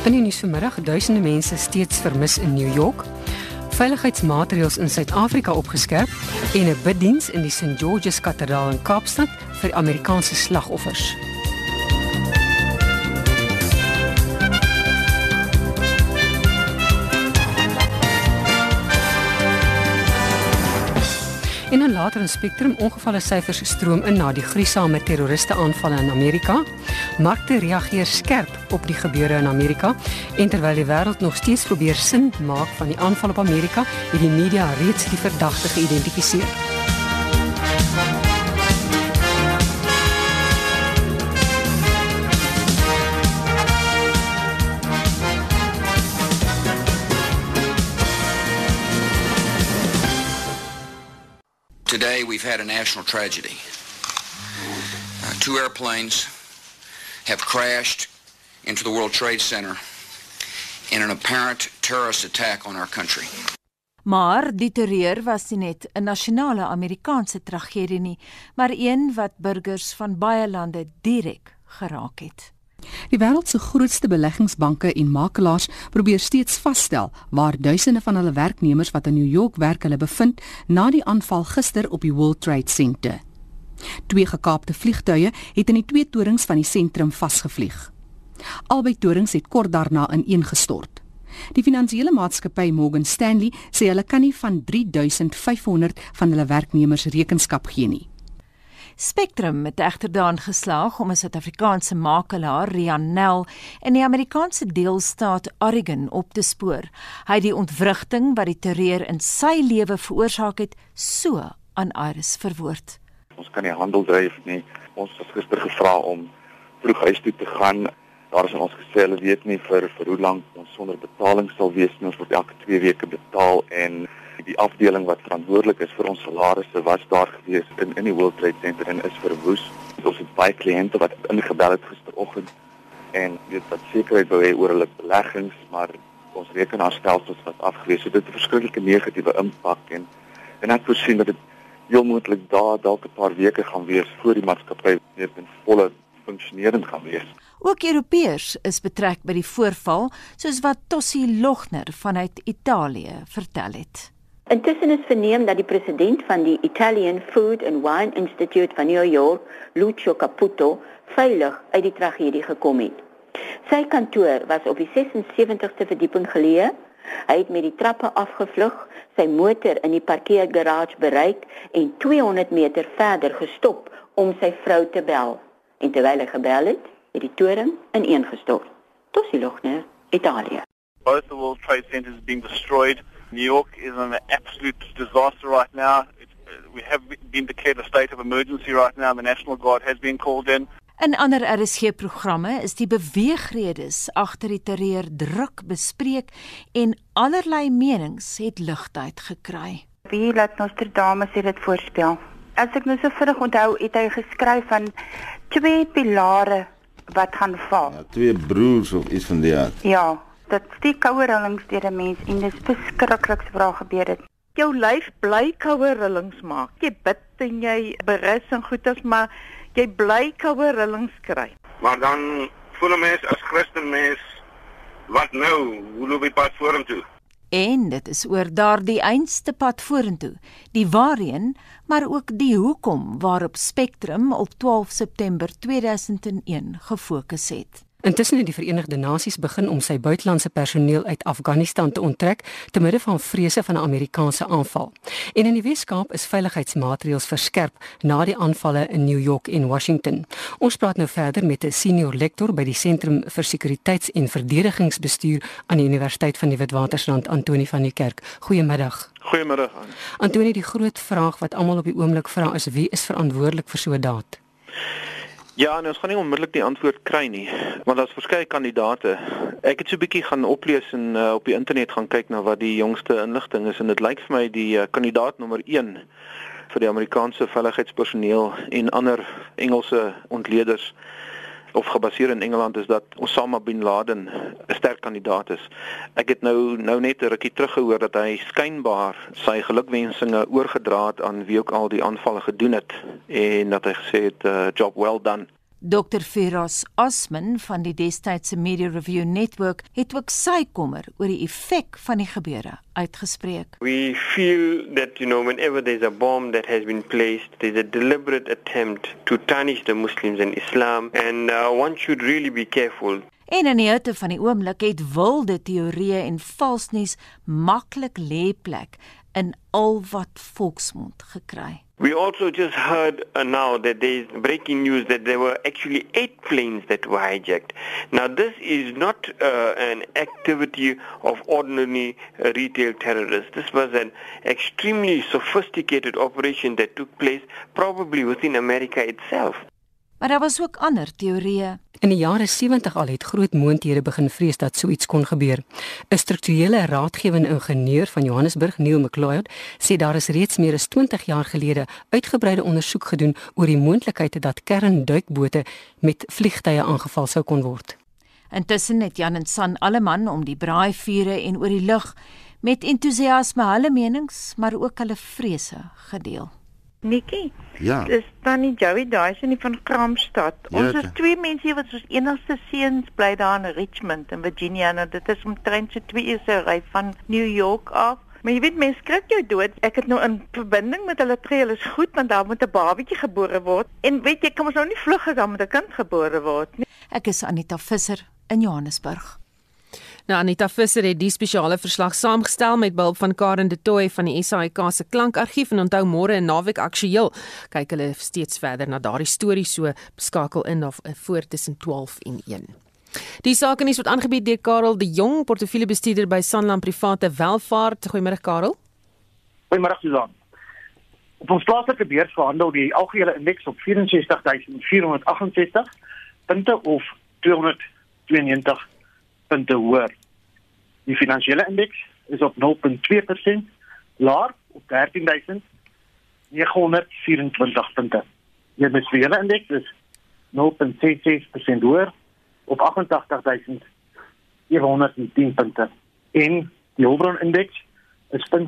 In die nuus vanmiddag, duisende mense steeds vermis in New York veiligheidsmaatreëls in Suid-Afrika opgeskerp en 'n biddiens in die St George's Kathedraal in Kaapstad vir Amerikaanse slagoffers. In 'n later spektrum ongevalle syfers stroom in na die gruisame terroriste aanvalle in Amerika. Markte reageer skerp op die gebeure in Amerika en terwyl die wêreld nog steeds probeer sin maak van die aanval op Amerika, het die media reeds die verdagte geïdentifiseer. Today we've had a national tragedy. Uh, two airplanes have crashed into the World Trade Center in an apparent terrorist attack on our country. Maar die terreur was nie net 'n nasionale Amerikaanse tragedie nie, maar een wat burgers van baie lande direk geraak het. Die wêreld se grootste beleggingsbanke en makelaars probeer steeds vasstel waar duisende van hulle werknemers wat in New York werk hulle bevind na die aanval gister op die World Trade Center. Twee gekaapte vliegtuie het in die twee torings van die sentrum vasgevlieg. Albei torings het kort daarna ineengestort. Die finansiële maatskappy Morgan Stanley sê hulle kan nie van 3500 van hulle werknemers rekenskap gee nie. Spectrum het egter daarin geslaag om 'n Suid-Afrikaanse makelaar, Rian Nel, in die Amerikaanse deelstaat Oregon op te spoor. Hy het die ontwrigting wat die terreur in sy lewe veroorsaak het, so aan Iris verwoord. Ons kan nie handel dryf nie. Ons het gister gevra om vroeg huis toe te gaan. Daar is ons gesê hulle weet nie vir vir hoe lank ons sonder betaling sal wees nie. Ons word elke 2 weke betaal en die afdeling wat verantwoordelik is vir ons salarisse was daar gewees in in die World Trade Center en is verwoes. Ons het baie kliënte wat ingebel het gisteroggend en weet wat sekerheid wou hê oor hulle beleggings, maar ons rekenaarstelsels was afgewees. So dit het 'n verskriklike negatiewe impak en en ek voorsien dat dit heel moontlik daar dalk 'n paar weke gaan wees voor die maatskappy weer in volle funksionerend gaan wees. Ook Europeërs is betrek by die voorval, soos wat Tossi Logner vanuit Italië vertel het. Intussen is verneem dat die president van die Italian Food and Wine Institute van New York, Lucio Caputo, veilig uit die tragedie gekom het. Sy kantoor was op die 76ste verdieping geleë. Hy het met die trappe afgevlug, sy motor in die parkeergarage bereik en 200 meter verder gestop om sy vrou te bel. En terwyl hy gebel het, het die toring ineengestort. Tosie Logner, Italië. Both the World Trade Centers being destroyed New York is in an absolute disaster right now. It, uh, we have been declared a state of emergency right now. The National Guard has been called in. In ander RSG-programme is die beweegredes agter die terreur druk bespreek en allerlei menings het ligtheid gekry. Wie laat Nostradamus dit voorspel? As ek nou so vinnig onthou, het hy geskryf van twee pilare wat gaan val. Ja, twee broers of iets van die aard. Ja, dit steek koue rillings deur 'n mens en dit is verskriklik wat daar gebeur het. Jou lyf bly koue rillings maak. Jy bid en jy berus en goeders, maar jy bly koue rillings kry. Maar dan voel 'n mens as Christen mens wat nou? Hoe loop die pad vorentoe? En dit is oor daardie einste pad vorentoe, die waarheen, maar ook die hoekom waarop Spectrum op 12 September 2001 gefokus het. Intussen het die Verenigde Nasies begin om sy buitelandse personeel uit Afghanistan te onttrek te midde van vrese van 'n Amerikaanse aanval. En in die Weskaap is veiligheidsmaatreëls verskerp na die aanvalle in New York en Washington. Ons praat nou verder met 'n senior lektor by die Sentrum vir Sekuriteits- en Verdedigingsbestuur aan die Universiteit van die Witwatersrand, Antoni van die Kerk. Goeiemiddag. Goeiemiddag. Antoni, die groot vraag wat almal op die oomblik vra is wie is verantwoordelik vir so 'n daad? Ja, en ons gaan nie onmiddellik die antwoord kry nie, want daar's verskeie kandidate. Ek het so 'n bietjie gaan oplees en uh, op die internet gaan kyk na wat die jongste inligting is en dit lyk vir my die uh, kandidaat nommer 1 vir die Amerikaanse veiligheidspersoneel en ander Engelse ontleeders of gebaseer in Engeland is dat Osama bin Laden 'n sterk kandidaat is. Ek het nou nou net 'n rukkie terug gehoor dat hy skynbaar sy gelukwensinge oorgedra het aan wie ook al die aanvalle gedoen het en dat hy gesê het uh, job well done. Dr Feroz Osman van die destydse Media Review Network het ook sy kommer oor die effek van die gebeure uitgespreek. We feel that you know whenever there's a bomb that has been placed there's a deliberate attempt to tarnish the Muslims and Islam and uh, one should really be careful. En in die hitte van die oomblik het wilde teorieë en valsnuus maklik lê plek in al wat volksmond gekry. We also just heard uh, now that there is breaking news that there were actually eight planes that were hijacked. Now, this is not uh, an activity of ordinary uh, retail terrorists. This was an extremely sophisticated operation that took place probably within America itself. Maar daar was ook ander teorieë. In die jare 70 al het groot moondhede begin vrees dat so iets kon gebeur. 'n Strukturele raadgewende ingenieur van Johannesburg, Neil McLeod, sê daar is reeds meer as 20 jaar gelede uitgebreide ondersoek gedoen oor die moontlikheid dat kernduikbote met vliegtye aangeval sou kon word. Intussen het Jan en San Alleman om die braaivure en oor die lug met entoesiasme hulle menings, maar ook hulle vrese gedeel. Nikki. Ja. Dis tannie Joey Dyson van Kramstad. Ja, Ons is ja. twee mense wat ons enigste seuns bly daar in Richmond in Virginia. Nou dit is omtrent so 2 ure se ry van New York af. Maar jy weet mense skrik jou dood. Ek het nou in verbinding met hulle tree, hulle is goed want daar moet 'n babatjie gebore word. En weet jy, kom ons nou nie vlug as daar met 'n kind gebore word nie. Ek is Anita Visser in Johannesburg. Nou Anita Visser het die spesiale verslag saamgestel met behulp van Karen de Tooy van die SAIK se klankargief en onthou môre en naweek aktueel kyk hulle steeds verder na daardie storie so skakel in of voor tussen 12 en 1. Die sake nuus word aangebied deur Karel de Jong, portefeuljebestuurder by Sanlam Private Welvaart. Goeiemôre Karel. Goeiemôre Susan. Op ons plaaslike beurs verhandel die algehele indeks op 64468 punte of 292 punte hoër. Die finansiële indeks is op 0.2% laer op 13924 punte. Die industriële indeks is 0.66% hoër op 88710 punte. En die Hulbron indeks is 0.72%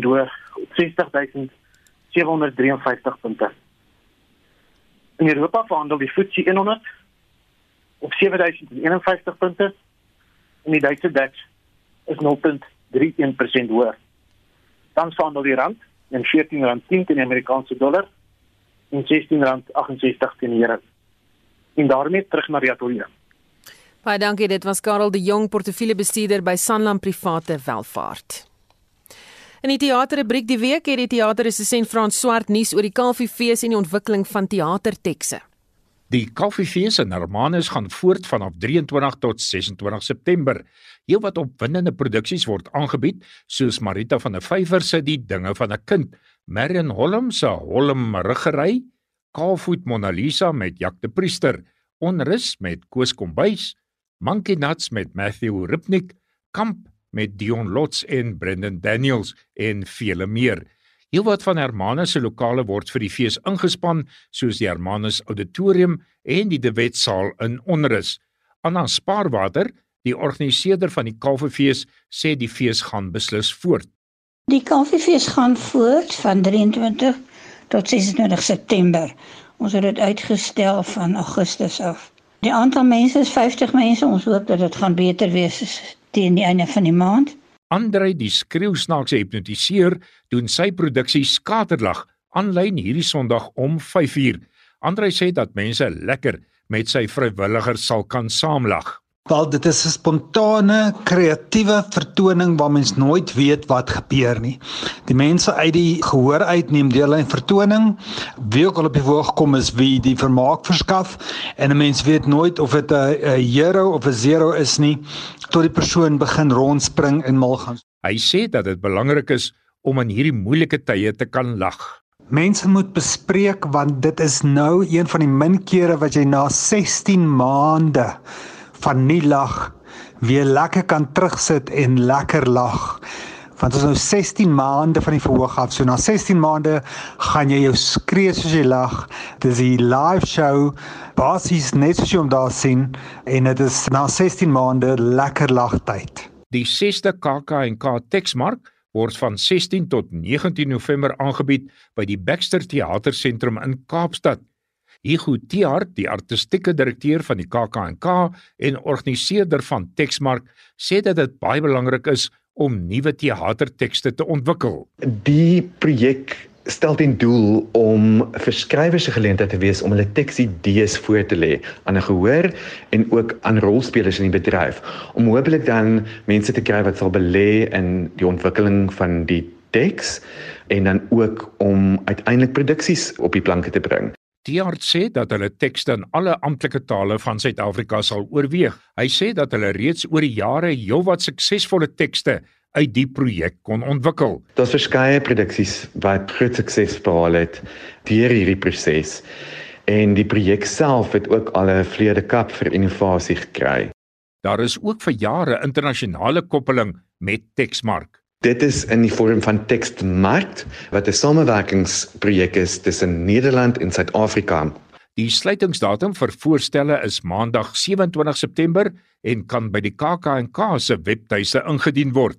hoër op 60753 punte. In Europa verhandel die FTSE 100 op 7051 punte en die Duitse DAX is 0.31% hoër. Dan verhandel die rand en R14.10 teen die Amerikaanse dollar en R16.68 teen die euro. En daarmee terug na die atolie. Baie dankie, dit was Karel de Jong, portefeuljebestuurder by Sanlam Private Welvaart. In die teaterrubriek die week het die teaterresensent Frans Swart nuus oor die Kalfiefees en die ontwikkeling van teatertekste. Die Koffiefees in Hermanus gaan voort vanaf 23 tot 26 September. Heelwat opwindende produksies word aangebied, soos Marita van der Vyver se Die dinge van 'n kind, Marion Holm se Holm Riggery, Kaalvoet Mona Lisa met Jack de Priester, Onrus met Koos Kombuis, Monkey Nuts met Matthew Ripnik, Kamp met Dion Lots en Brendan Daniels en vele meer. Heelwat van Hermanus se lokale word vir die fees ingespan, soos die Hermanus Auditorium en die De Wet saal in Onrus. Anna Spaarwater, die organiseerder van die Kalfeefees, sê die fees gaan beslis voort. Die Kalfeefees gaan voort van 23 tot 26 September. Ons het dit uitgestel van Augustus af. Die aantal mense is 50 mense. Ons hoop dat dit gaan beter wees teen die einde van die maand. Andrei die skreeusnaakse hipnotiseer doen sy produksie Skaterlag aanlyn hierdie Sondag om 5uur. Andrei sê dat mense lekker met sy vrywilligers sal kan saamlag. Wel dit is 'n spontane, kreatiewe vertoning waar mens nooit weet wat gebeur nie. Die mense uit die gehoor uit neem deel aan die vertoning. Wie ook al op die verhoog kom is wie die vermaak verskaf en 'n mens weet nooit of dit 'n hero of 'n zero is nie tot die persoon begin rondspring en mal gaan. Hy sê dat dit belangrik is om in hierdie moeilike tye te kan lag. Mense moet bespreek want dit is nou een van die min kere wat jy na 16 maande van nie lag weer lekker kan terugsit en lekker lag. Want ons nou 16 maande van die verhoog af. So na 16 maande gaan jy jou skree soos jy lag. Dis 'n live show. Basies net soos jy hom daar sien en dit is na 16 maande lekker lagtyd. Die 6de KAK&K Texmark word van 16 tot 19 November aangebied by die Baxter Theatersentrum in Kaapstad. Hugo Tiart, die artistieke direkteur van die KAK&K en organiseerder van Texmark, sê dat dit baie belangrik is om nuwe teatertekste te ontwikkel. Die projek stel ten doel om vir skrywers 'n geleentheid te wees om hulle teksidees voor te lê aan 'n gehoor en ook aan rolspelers in die bedryf om hopelik dan mense te kry wat sal belê in die ontwikkeling van die teks en dan ook om uiteindelik produksies op die planke te bring. Tiart sê dat hulle tekste in alle amptelike tale van Suid-Afrika sal oorweeg. Hy sê dat hulle reeds oor die jare heelwat suksesvolle tekste uit die projek kon ontwikkel. Daar's verskeie produksies wat groot sukses behaal het deur hierdie proses. En die projek self het ook al 'n vleede kap vir innovasie gekry. Daar is ook vir jare internasionale koppeling met Texmark. Dit is in die vorm van Tekstmarkt wat 'n samewerkingsprojek is tussen Nederland en Suid-Afrika. Die sluitingsdatum vir voorstelle is Maandag 27 September en kan by die KAK&K se webtuiste ingedien word.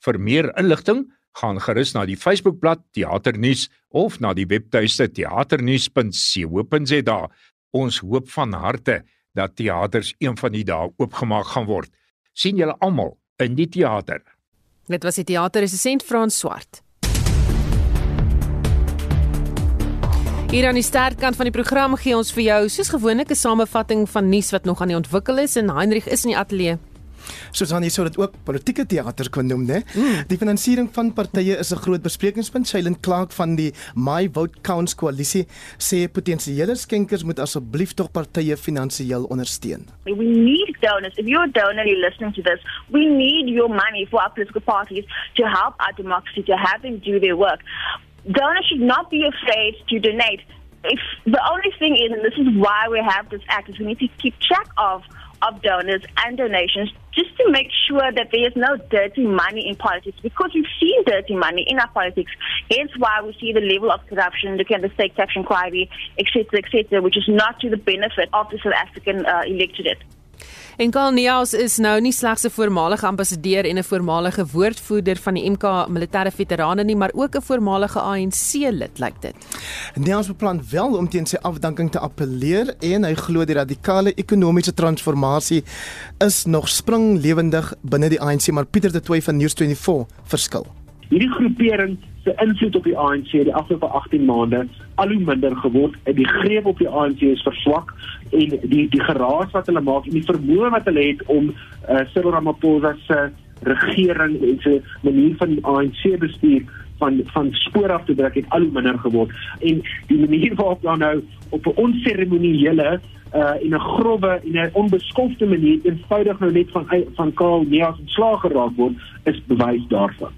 Vir meer inligting, gaan gerus na die Facebookblad Teaternuus of na die webtuiste teaternuus.co.za. Ons hoop van harte dat teaters een van die dae oopgemaak gaan word. sien julle almal in die teater. Dit was die teaterresensent Frans Swart. Hier aan die sterkant van die program gee ons vir jou soos gewoonlik 'n samevatting van nuus wat nog aan die ontwikkel is en Heinrich is in die ateljee. Susan jy sou dit ook politieke teater kon noem, né? Mm. Die finansiering van partye is 'n groot besprekingspunt. Shailen Clark van die My Vote Counts koalisie sê potensiële skenkers moet asseblief tog partye finansiëel ondersteun. We need donors. If you're a donor you're listening to this, we need your money for our political parties to help our democracy to have them do their work. Donors should not be afraid to donate. If the only thing is, and this is why we have this act, is we need to keep track of of donors and donations just to make sure that there is no dirty money in politics because we've seen dirty money in our politics. Hence why we see the level of corruption, looking at the state tax inquiry, etc., etc., which is not to the benefit of the South African uh, electorate. En Karl Neus is nou nie slegs 'n voormalige ambassadeur en 'n voormalige woordvoerder van die MK militêre veterane nie, maar ook 'n voormalige ANC lid, lyk dit. Neus beplan wel om teen sy afdanking te appeleer en hy glo die radikale ekonomiese transformasie is nog springlewendig binne die ANC, maar Pieter de Tooy van News24 verskil. Hierdie groepering se invloed op die ANC die afgelope 18 maande al hoe minder geword. Die greep op die ANC is verswak en die die geraas wat hulle maak en die vermoë wat hulle het om uh, Cyril Ramaphosa se regering en se manier van die ANC bestuur van van spoor af te druk het al hoe minder geword en die manier waarop dan nou op 'n onseremoniële uh in 'n grove en 'n onbeskofte manier eenvoudig nou net van van Karl Neas ontslaag geraak word is bewys daarvan.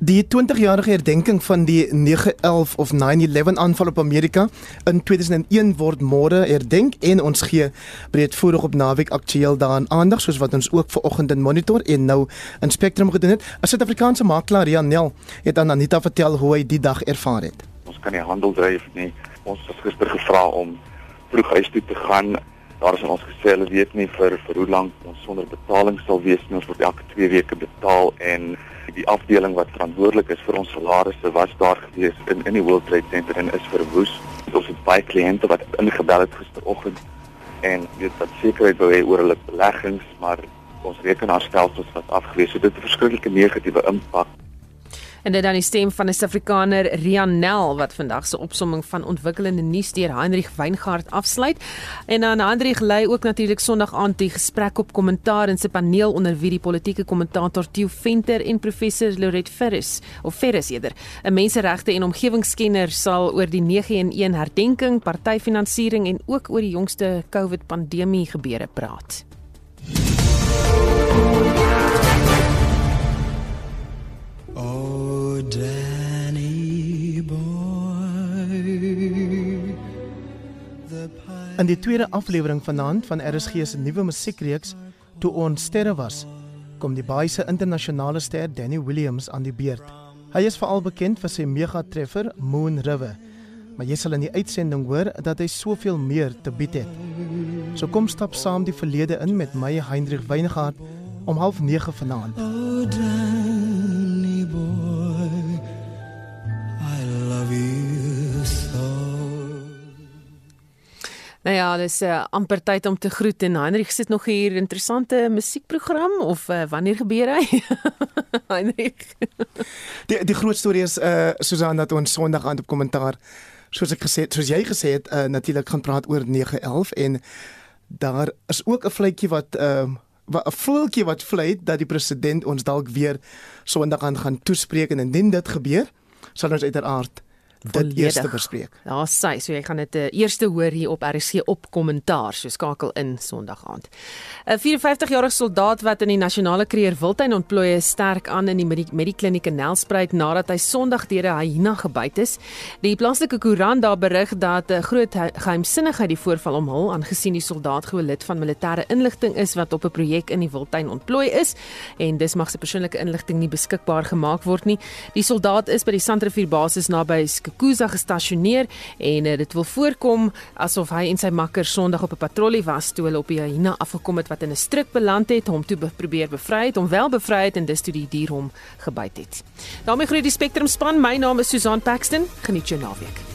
Die 20-jarige herdenking van die 9/11 of 9/11 aanval op Amerika in 2001 word môre herdenk en ons gee breedvoerig op naweek aktueel daaraan aandag soos wat ons ook ver oggend in monitor en nou in Spectrum gedoen het. 'n Suid-Afrikaanse makelaar Janel het aan Anita vertel hoe hy die dag ervaar het. Ons kan nie handel dryf nie. Ons het gister gevra om vroeg huis toe te gaan. Daar is ons gesê hulle weet nie vir vir hoe lank ons sonder betaling sal wees nie. Ons word elke 2 weke betaal en die afdeling wat verantwoordelik is vir ons salarisse was daar gewees in in die World Trade Center en is verwoes. Ons het baie kliënte wat ingebel het gisteroggend en weet wat sekerheid wou hê oor hulle beleggings, maar ons rekenaarstelsels was afgewees. So dit het 'n verskriklike negatiewe impak En dit dan die stem van 'n Suid-Afrikaner Rian Nel wat vandag se opsomming van ontwikkelende nuus deur Heinrich Weingart afsluit. En dan Heinrich lei ook natuurlik Sondag aand die gesprek op kommentaar in sy paneel onder wie die politieke kommentator Theo Venter en professor Loret Ferris of Ferris eerder. 'n Menseregte en omgewingskenner sal oor die 911 herdenking, partyfinansiering en ook oor die jongste COVID pandemie gebeure praat. Oh Danny boy. In die tweede aflewering vanaand van RSG se nuwe musiekreeks Toe ons sterre was, kom die baie se internasionale ster Danny Williams aan die beurt. Hy is veral bekend vir sy mega treffer Moon River, maar jy sal in die uitsending hoor dat hy soveel meer te bied het. So kom stap saam die verlede in met my Hendrik Weingart om 09:30 vanaand. Oh ja, dis uh, amper tyd om te groet en Heinrich sit nog hier interessante musiekprogram of uh, wanneer gebeur hy? Heinrich. die die groot storie is uh Susan dat ons Sondag aand op kommentaar soos ek gesê het, soos jy gesê het, uh natuurlik gaan praat oor 911 en daar is ook 'n vletjie wat ehm uh, 'n voeltjie wat vlei dat die president ons dalk weer Sondag aan gaan toespreek en indien dit gebeur, sal ons uiteraard dit eers bespreek. Ja, sy, so jy gaan dit uh, eerste hoor hier op RC op kommentaar, so skakel in Sondag aand. 'n 54-jarige soldaat wat in die nasionale kreer Wildtuin ontplooi is sterk aan in die medikliniek in Nelspruit nadat hy Sondag deur 'n hyena gebyt is. Die plaaslike koerant daar berig dat 'n groot geheimsinnigheid die voorval omhul aangesien die soldaat goue lid van militêre inligting is wat op 'n projek in die Wildtuin ontplooi is en dis mag sy persoonlike inligting nie beskikbaar gemaak word nie. Die soldaat is by die Sandrivier basis naby Skukuza gestasioneer en uh, dit wil voorkom asof hy en sy makker Sondag op 'n patrollie was toe hulle op die hyena afgekom het wat in 'n struik beland het, hom toe be probeer bevry het, hom wel bevry het en dis toe die dier hom gebyt het. daarmee groet die Spectrum span. My naam is Susan Paxton. Geniet jou naweek.